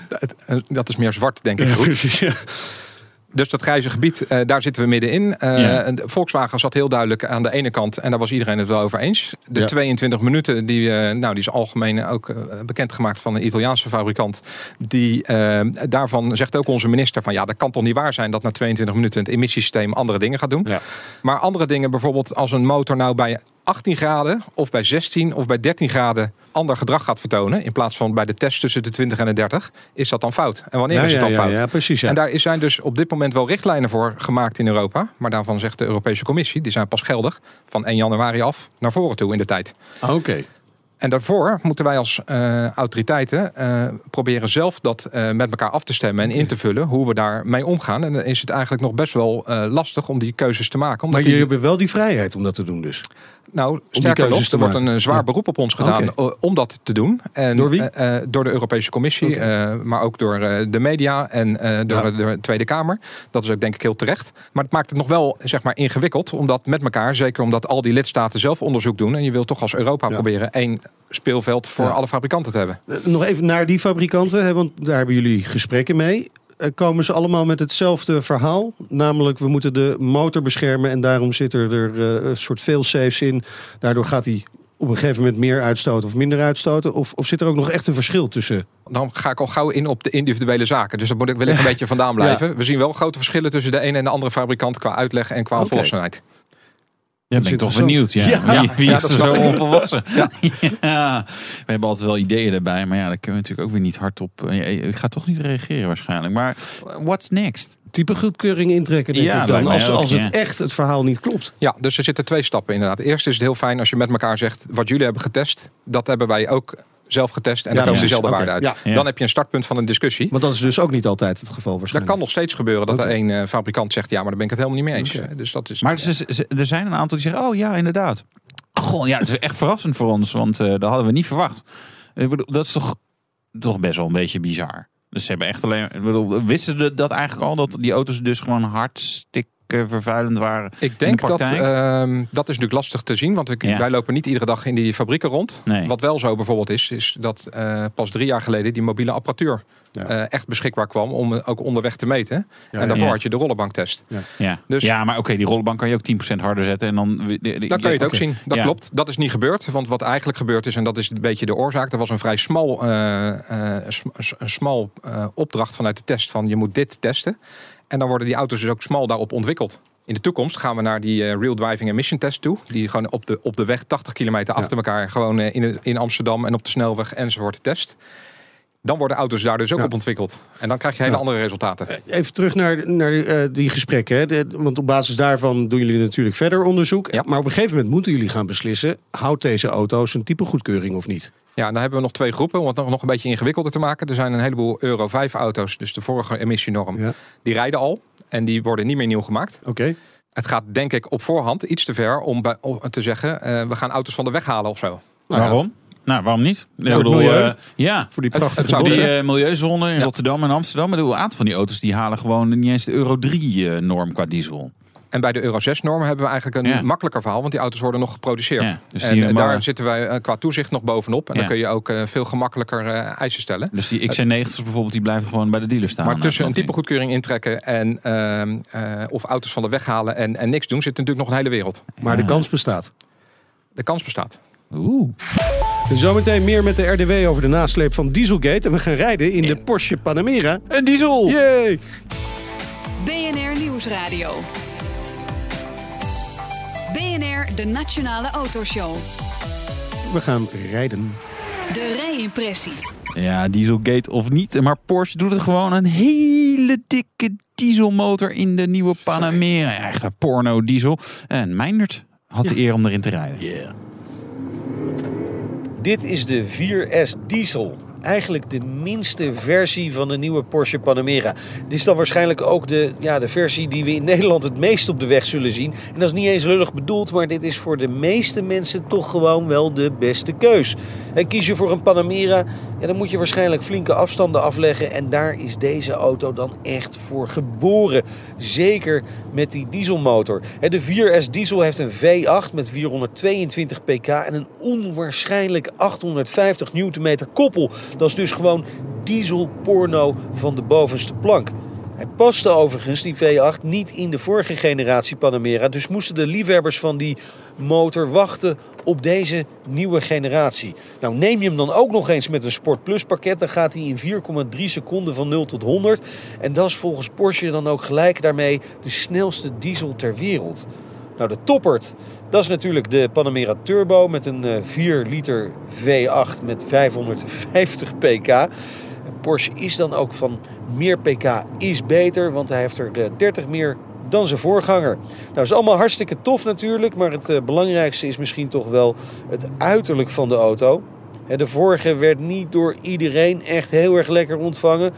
eh, dat is meer zwart, denk ik. Goed. precies. Dus dat grijze gebied, eh, daar zitten we middenin. Ja. de Volkswagen zat heel duidelijk aan de ene kant. En daar was iedereen het wel over eens. De Ja. 22 minuten, die, eh, nou, die is algemeen ook bekendgemaakt van een Italiaanse fabrikant. Die, daarvan zegt ook onze minister van ja, dat kan toch niet waar zijn dat na 22 minuten het emissiesysteem andere dingen gaat doen. Ja. Maar andere dingen, bijvoorbeeld als een motor nou bij 18 graden of bij 16 of bij 13 graden ander gedrag gaat vertonen. In plaats van bij de test tussen de 20 en de 30, is dat dan fout. En wanneer Ja, is het dan ja, fout? ja, precies. En daar zijn dus op dit moment wel richtlijnen voor gemaakt in Europa. Maar daarvan zegt de Europese Commissie, die zijn pas geldig van 1 januari af naar voren toe in de tijd. Ah, Oké. En daarvoor moeten wij als eh, autoriteiten eh, proberen zelf dat eh, met elkaar af te stemmen en in te vullen hoe we daarmee omgaan. En dan is het eigenlijk nog best wel lastig om die keuzes te maken. Omdat Maar die, jullie hebben wel die vrijheid om dat te doen dus. Nou, sterker nog, er wordt een eh, zwaar Ja. beroep op ons gedaan eh, om dat te doen. En, Door wie? eh, door de Europese Commissie, maar ook door de media en door Ja. de, de Tweede Kamer. Dat is ook denk ik heel terecht. Maar het maakt het nog wel zeg maar, ingewikkeld, omdat met elkaar, zeker omdat al die lidstaten zelf onderzoek doen. En je wilt toch als Europa Ja. proberen één speelveld voor alle fabrikanten te hebben. Nog even naar die fabrikanten, hè, want daar hebben jullie gesprekken mee. Eh, Komen ze allemaal met hetzelfde verhaal? Namelijk, we moeten de motor beschermen en daarom zitten er eh, een soort fail-safes in. Daardoor gaat hij op een gegeven moment meer uitstoten of minder uitstoten? Of, of zit er ook nog echt een verschil tussen? Dan ga ik al gauw in op de individuele zaken. Dus daar moet ik, wil ik een beetje vandaan blijven. We zien wel grote verschillen tussen de ene en de andere fabrikant qua uitleg en qua volwassenheid. Ja, ben ik toch benieuwd. Ja. interessant. Wie, wie Ja, is er zo ik. onvolwassen? Ja. We hebben altijd wel ideeën erbij. Maar ja, daar kunnen we natuurlijk ook weer niet hardop. eh, Je je gaat toch niet reageren waarschijnlijk. Maar what's next? Type goedkeuring intrekken, denk Ja, ik dan. Als, ook, als het ja. echt het verhaal niet klopt. Ja, dus er zitten twee stappen inderdaad. Eerst is het heel fijn als je met elkaar zegt... wat jullie hebben getest, dat hebben wij ook zelf getest. En Ja, daar komen precies. dezelfde waarde uit. ja. Ja. Dan heb je een startpunt van een discussie. Want dat is dus ook niet altijd het geval Dat waarschijnlijk. kan nog steeds gebeuren dat er één eh, fabrikant zegt... ja, maar daar ben ik het helemaal niet mee eens. Dus dat is, Maar ze- ze- er zijn een aantal die zeggen: Oh ja, inderdaad. Goh, ja, het is echt verrassend voor ons. Want eh, dat hadden we niet verwacht. Ik bedoel, dat is toch, toch best wel een beetje bizar. Dus ze hebben echt alleen. Ik bedoel, wisten ze dat eigenlijk al? Dat die auto's dus gewoon hartstikke vervuilend waren? ik denk de dat ehm, dat is natuurlijk lastig te zien. Want ik, Ja. wij lopen niet iedere dag in die fabrieken rond. Nee. Wat wel zo bijvoorbeeld is, is dat eh, pas drie jaar geleden... die mobiele apparatuur Ja. eh, echt beschikbaar kwam... om eh, ook onderweg te meten. Ja, en daarvoor ja. had je de rollenbanktest. Ja, Dus- ja maar oké, die rollenbank kan je ook 10% harder zetten. En dan, Dan kan je het ook zien. Dat Ja. klopt. Dat is niet gebeurd. Want wat eigenlijk gebeurd is, en dat is een beetje de oorzaak. Er was een vrij smal, eh, eh, smal eh, opdracht vanuit de test van je moet dit testen. En dan worden die auto's dus ook smal daarop ontwikkeld. In de toekomst gaan we naar die eh, Real Driving Emission Test toe. Die gewoon op de, op de weg 80 kilometer achter elkaar gewoon eh, in, in Amsterdam en op de snelweg enzovoort test. Dan worden auto's daar dus ook Ja. op ontwikkeld. En dan krijg je hele Ja. andere resultaten. Even terug naar, naar eh, die gesprekken. Hè. De- want op basis daarvan doen jullie natuurlijk verder onderzoek. Ja. Maar op een gegeven moment moeten jullie gaan beslissen... houdt deze auto's een type goedkeuring of niet? Ja, dan hebben we nog twee groepen om het nog nog een beetje ingewikkelder te maken. Er zijn een heleboel Euro 5 auto's, dus de vorige emissienorm, Ja. die rijden al. En die worden niet meer nieuw gemaakt. Oké. Het gaat denk ik op voorhand iets te ver om, bij, om te zeggen... eh, we gaan auto's van de weg halen of zo. Nou ja, Waarom? Nou, waarom niet? Ik bedoel, milieu. eh, ja. voor die prachtige het Die eh, milieuzone in Ja. Rotterdam en Amsterdam. Bedoel, Een aantal van die auto's die halen gewoon niet eens de Euro 3-norm qua diesel. En bij de Euro 6-normen hebben we eigenlijk een Ja. makkelijker verhaal... want die auto's worden nog geproduceerd. Ja, dus en eh, maar- daar zitten wij eh, qua toezicht nog bovenop. En Ja. dan kun je ook eh, veel gemakkelijker eh, eisen stellen. Dus die XC90's bijvoorbeeld, die blijven gewoon bij de dealer staan. Maar tussen eh, een type goedkeuring intrekken en ehm, eh, of auto's van de weg halen en, en niks doen, zit natuurlijk nog een hele wereld. Maar de kans bestaat. De kans bestaat. Oeh. En zometeen meer met de RDW over de nasleep van Dieselgate. En we gaan rijden in de Porsche Panamera. Een diesel! Yay! BNR Nieuwsradio. BNR, de Nationale Autoshow. We gaan rijden. De rijimpressie. Ja, dieselgate of niet. Maar Porsche doet het gewoon een hele dikke dieselmotor in de nieuwe Panamera. Ja, Echt een porno diesel. En Meindert had de eer om erin te rijden. Dit is de 4S Diesel. Eigenlijk de minste versie van de nieuwe Porsche Panamera. Dit is dan waarschijnlijk ook de, ja, de versie die we in Nederland het meest op de weg zullen zien. En dat is niet eens lullig bedoeld, maar dit is voor de meeste mensen toch gewoon wel de beste keus. En kies je voor een Panamera, ja, dan moet je waarschijnlijk flinke afstanden afleggen. En daar is deze auto dan echt voor geboren. Zeker met die dieselmotor. De 4S Diesel heeft een V8 met 422 pk en een onwaarschijnlijk 850 Nm koppel. Dat is dus gewoon dieselporno van de bovenste plank. Hij paste overigens, die V8, niet in de vorige generatie Panamera. Dus moesten de liefhebbers van die motor wachten op deze nieuwe generatie. Nou, neem je hem dan ook nog eens met een Sport Plus pakket, dan gaat hij in 4,3 seconden van 0 tot 100. En dat is volgens Porsche dan ook gelijk daarmee de snelste diesel ter wereld. Nou, de toppert, dat is natuurlijk de Panamera Turbo met een eh, 4 liter V8 met 550 pk. Porsche is dan ook van meer pk is beter, want hij heeft er eh, 30 meer dan zijn voorganger. Nou, is allemaal hartstikke tof natuurlijk, maar het eh, belangrijkste is misschien toch wel het uiterlijk van de auto. De vorige werd niet door iedereen echt heel erg lekker ontvangen.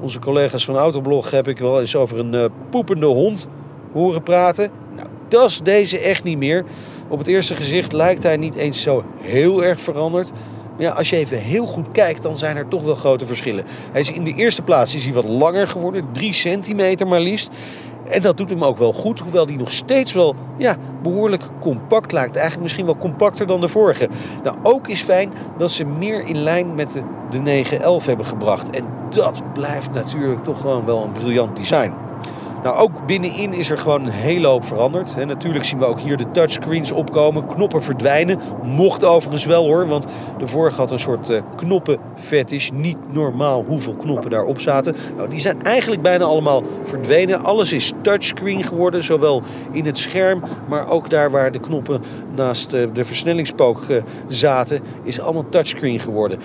Onze collega's van Autoblog heb ik wel eens over een eh, poepende hond horen praten. Nou, dat is deze echt niet meer. Op het eerste gezicht lijkt hij niet eens zo heel erg veranderd. Maar ja, als je even heel goed kijkt, dan zijn er toch wel grote verschillen. Hij is in de eerste plaats is hij wat langer geworden, 3 centimeter maar liefst. En dat doet hem ook wel goed, hoewel die nog steeds wel ja, behoorlijk compact lijkt. Eigenlijk misschien wel compacter dan de vorige. Nou, ook is fijn dat ze meer in lijn met de, de 911 hebben gebracht. En dat blijft natuurlijk toch gewoon wel een briljant design. Nou, ook binnenin is er gewoon een hele hoop veranderd. En natuurlijk zien we ook hier de touchscreens opkomen. Knoppen verdwijnen. Mocht overigens wel hoor, want de vorige had een soort uh, knoppenfetish. Niet normaal hoeveel knoppen daarop zaten. Nou, die zijn eigenlijk bijna allemaal verdwenen. Alles is touchscreen geworden, zowel in het scherm, maar ook daar waar de knoppen naast uh, de versnellingspook uh, zaten, is allemaal touchscreen geworden.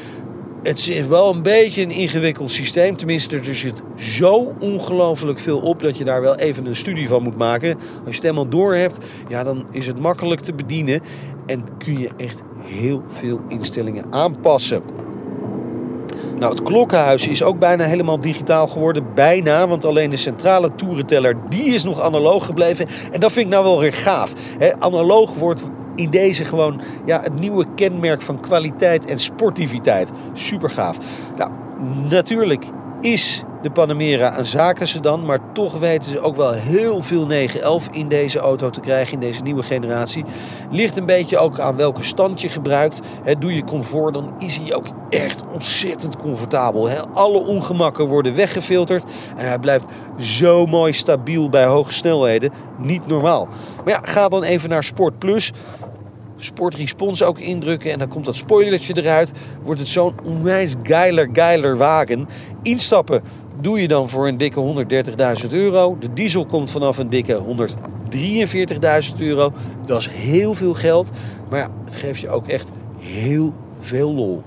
Het is wel een beetje een ingewikkeld systeem. Tenminste, er zit zo ongelooflijk veel op dat je daar wel even een studie van moet maken. Als je het helemaal door hebt, ja, dan is het makkelijk te bedienen. En kun je echt heel veel instellingen aanpassen. Nou, het klokkenhuis is ook bijna helemaal digitaal geworden. Bijna, want alleen de centrale toerenteller die is nog analoog gebleven. En dat vind ik nou wel weer gaaf. He, analoog wordt in deze gewoon ja, het nieuwe kenmerk van kwaliteit en sportiviteit. Super gaaf. Nou, natuurlijk is de Panamera een zakensedan, maar toch weten ze ook wel heel veel 911 in deze auto te krijgen, in deze nieuwe generatie. Ligt een beetje ook aan welke stand je gebruikt. He, doe je comfort, dan is hij ook echt ontzettend comfortabel. Alle ongemakken worden weggefilterd en hij blijft zo mooi stabiel bij hoge snelheden. Niet normaal. Maar ja, ga dan even naar Sport Plus. Sport Response ook indrukken en dan komt dat spoilertje eruit. Wordt het zo'n onwijs geiler, geiler wagen. Instappen doe je dan voor een dikke 130.000 euro. De diesel komt vanaf een dikke 143.000 euro. Dat is heel veel geld. Maar ja, het geeft je ook echt heel veel lol.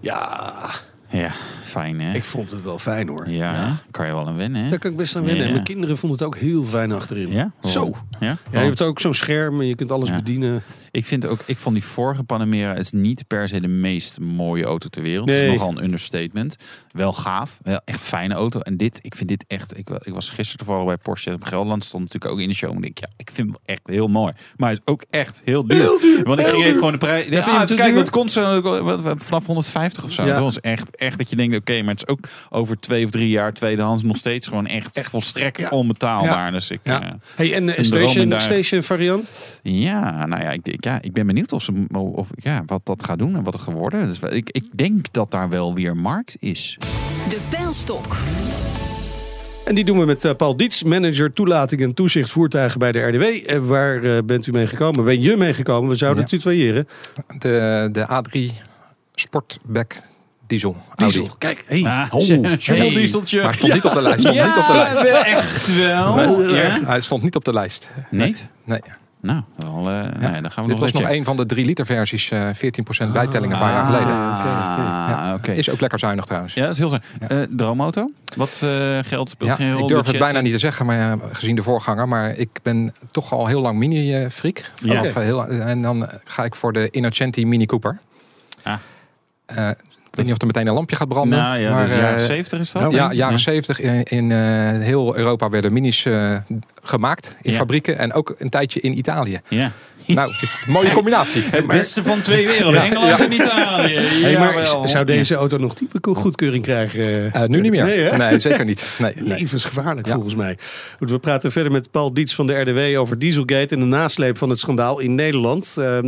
Ja, Ja, fijn hè? ik vond het wel fijn hoor. Ja, kan je wel aan wennen hè? Daar kan ik best aan wennen. Ja. En mijn kinderen vonden het ook heel fijn achterin. Ja? Zo. Ja? Ja, je hebt ook zo'n scherm en je kunt alles bedienen. Ik vind ook, ik vond die vorige Panamera is niet per se de meest mooie auto ter wereld. Nee. is nogal een understatement. Wel gaaf, wel echt fijne auto. En dit, ik vind dit echt. Ik, ik was gisteren toevallig bij Porsche op Gelderland, stond natuurlijk ook in de show. En ik denk, ja, ik vind hem echt heel mooi. Maar hij is ook echt heel duur. Want ik ging even gewoon de prijs. Ja, ah, duur? wat wat- vanaf 150 of zo. Dat was echt, echt dat je denkt, oké, maar het is ook over twee of drie jaar tweedehands nog steeds gewoon echt, volstrekt Ja. onbetaalbaar. Dus ik, Ja. eh, Hey, en de station, daar. station variant? ja, nou ja, ik, denk- ja, ik ben benieuwd of ze, of, ja, wat dat gaat doen en wat het geworden is. Ik, ik denk dat daar wel weer markt is. De pijlstok. En die doen we met eh, Paul Diets, manager toelating en toezicht voertuigen bij de RDW. Eh, waar bent u mee gekomen? Ben je meegekomen? We zouden Ja. het tutoyeren. De, de A3 Sportback Diesel. Audi. Diesel. Kijk, hey. Ah, Oh, hey. dieseltje. Maar hij stond niet op de lijst. Stond niet op de lijst. echt wel. Ja? Hij stond niet op de lijst. Niet? Nee. Nou, wel, eh, ja, dan gaan we Dit nog was nog een een van de 3 liter versies. eh 14% bijtelling een paar jaar geleden. Ah, oké. Is ook lekker zuinig trouwens. Ja, dat is heel zuin. Ja. Eh, droomauto? Wat eh geld speelt Ja, geen rol? ik durf het bijna niet te zeggen, maar ja, gezien de voorganger. Maar ik ben toch al heel lang mini-freak. Ja. Heel- En dan ga ik voor de Innocenti Mini Cooper. Ah. Eh, ik weet niet of er meteen een lampje gaat branden. Nou ja, maar, dus jaren eh, 70 is dat? nou, ja, jaren 70 in, in eh, heel Europa werden minis eh, gemaakt in Ja. fabrieken en ook een tijdje in Italië. Ja. Nou, mooie combinatie. Het beste van twee werelden. Ja. Engeland en Italië. Hey, maar zou deze auto nog type goedkeuring krijgen? Eh, nu niet meer. Nee, zeker niet. Nee, nee. Levensgevaarlijk Ja. volgens mij. Goed, we praten verder met Paul Diets van de RDW over Dieselgate en de nasleep van het schandaal in Nederland. Eh, eh,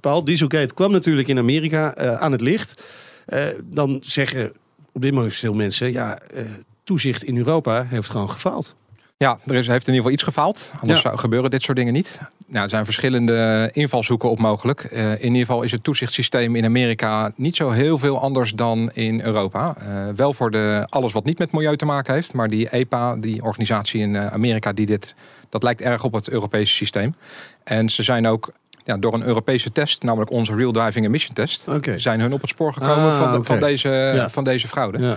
Paul, Dieselgate kwam natuurlijk in Amerika eh, aan het licht. Eh, dan zeggen op dit moment veel mensen, ja, eh, toezicht in Europa heeft gewoon gefaald. Ja, er is, heeft in ieder geval iets gefaald. Anders Ja. zou gebeuren dit soort dingen niet. Nou, er zijn verschillende invalshoeken op mogelijk. Eh, in ieder geval is het toezichtssysteem in Amerika niet zo heel veel anders dan in Europa. Wel voor de, alles wat niet met milieu te maken heeft. Maar die EPA, die organisatie in Amerika, die dit, dat lijkt erg op het Europese systeem. En ze zijn ook ja, door een Europese test, namelijk onze Real Driving Emission Test, zijn hun op het spoor gekomen Ah, van, de- van, deze, Ja. van deze fraude. Ja.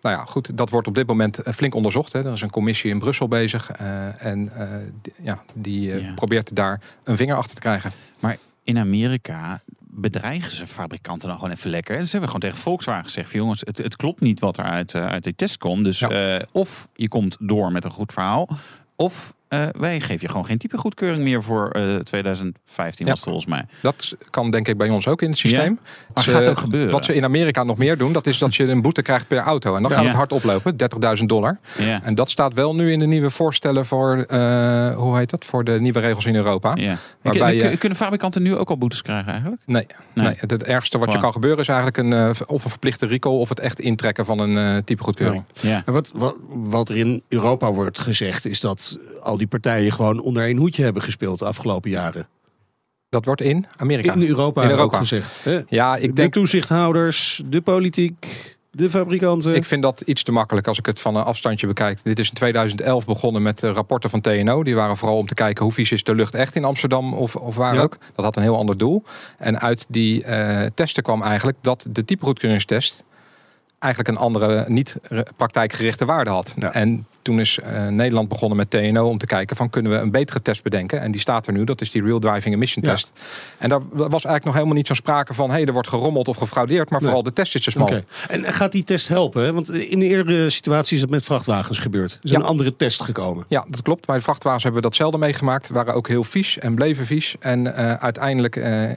Nou ja, goed, dat wordt op dit moment eh, flink onderzocht. Hè. Er is een commissie in Brussel bezig. eh, en eh, die, ja, die Ja. probeert daar een vinger achter te krijgen. Maar in Amerika bedreigen ze fabrikanten dan gewoon even lekker. Ze hebben gewoon tegen Volkswagen gezegd: van, jongens, het, het klopt niet wat er uit, eh, uit die test komt. Dus Ja. eh, of je komt door met een goed verhaal, of eh, wij geven je gewoon geen typegoedkeuring meer voor eh 2015 Ja. was het volgens mij. Dat kan denk ik bij ons ook in het systeem. Maar Ze- gaat ook gebeuren. Wat ze in Amerika nog meer doen, dat is dat je een boete krijgt per auto. En dan gaat Ja. het hard oplopen, 30.000 dollar. Ja. En dat staat wel nu in de nieuwe voorstellen voor, eh, hoe heet dat, voor de nieuwe regels in Europa. Ja. Waarbij je- Kunnen fabrikanten nu ook al boetes krijgen eigenlijk? Nee, Nee. nee. het, ergste wat je kan gebeuren is eigenlijk een, eh, of een verplichte recall of het echt intrekken van een eh type goedkeuring. Ja. En wat, wat, wat er in Europa wordt gezegd, is dat al die partijen gewoon onder één hoedje hebben gespeeld de afgelopen jaren. Dat wordt in Amerika. In Europa, In Europa. ook gezegd. Hè? Ja, ik de denk toezichthouders, de politiek, de fabrikanten. Ik vind dat iets te makkelijk als ik het van een afstandje bekijk. Dit is in 2011 begonnen met de rapporten van TNO. Die waren vooral om te kijken hoe vies is de lucht echt in Amsterdam of, of waar Ja. ook. Dat had een heel ander doel. En uit die eh, testen kwam eigenlijk dat de typegoedkeuringstest eigenlijk een andere, niet praktijkgerichte waarde had. Ja. En toen is eh, Nederland begonnen met TNO om te kijken van kunnen we een betere test bedenken. En die staat er nu, dat is die Real Driving Emission Ja. Test. En daar was eigenlijk nog helemaal niet zo'n sprake van... hé, hey, er wordt gerommeld of gefraudeerd, maar Nee. vooral de test is te smal. En gaat die test helpen? hè? Want in de eerdere situatie is dat met vrachtwagens gebeurd. Er is Ja. een andere test gekomen. Ja, dat klopt. Bij de vrachtwagens hebben we datzelfde meegemaakt. Waren ook heel vies en bleven vies. En eh, uiteindelijk eh,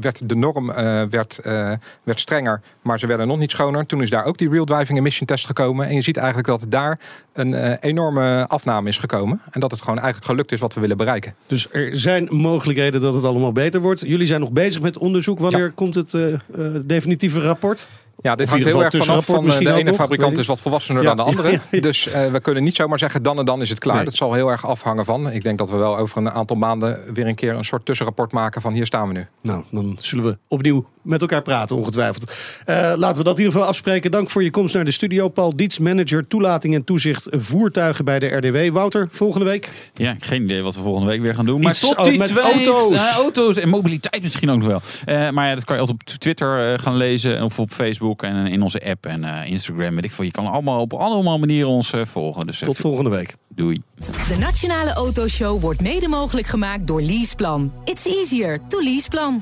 werd de norm eh, werd, eh, werd strenger, maar ze werden nog niet schoner. Toen is daar ook die Real Driving Emission Test gekomen. En je ziet eigenlijk dat daar een eh, enorme afname is gekomen. En dat het gewoon eigenlijk gelukt is wat we willen bereiken. Dus er zijn mogelijkheden dat het allemaal beter wordt. Jullie zijn nog bezig met onderzoek. Wanneer komt het definitieve rapport? Ja, dit hangt heel erg vanaf. Van, eh, de ene nog, fabrikant is wat volwassener Ja, dan de andere. ja, ja. Dus eh, we kunnen niet zomaar zeggen dan en dan is het klaar. Nee. Dat zal heel erg afhangen van. Ik denk dat we wel over een aantal maanden weer een keer een soort tussenrapport maken van hier staan we nu. Nou, dan zullen we opnieuw met elkaar praten, ongetwijfeld. Eh, laten we dat in ieder geval afspreken. Dank voor je komst naar de studio. Paul Diets, manager toelating en toezicht voertuigen bij de RDW. Wouter, volgende week. Ja, geen idee wat we volgende week weer gaan doen. Maar tot die met twee auto's. auto's en mobiliteit misschien ook nog wel. Eh, maar ja, dat kan je altijd op Twitter eh, gaan lezen of op Facebook en in onze app en eh, Instagram. Weet ik veel. Je kan allemaal op allemaal manieren ons eh, volgen. Dus Tot volgende week. doei. De Nationale Autoshow wordt mede mogelijk gemaakt door Leaseplan. It's easier to Leaseplan.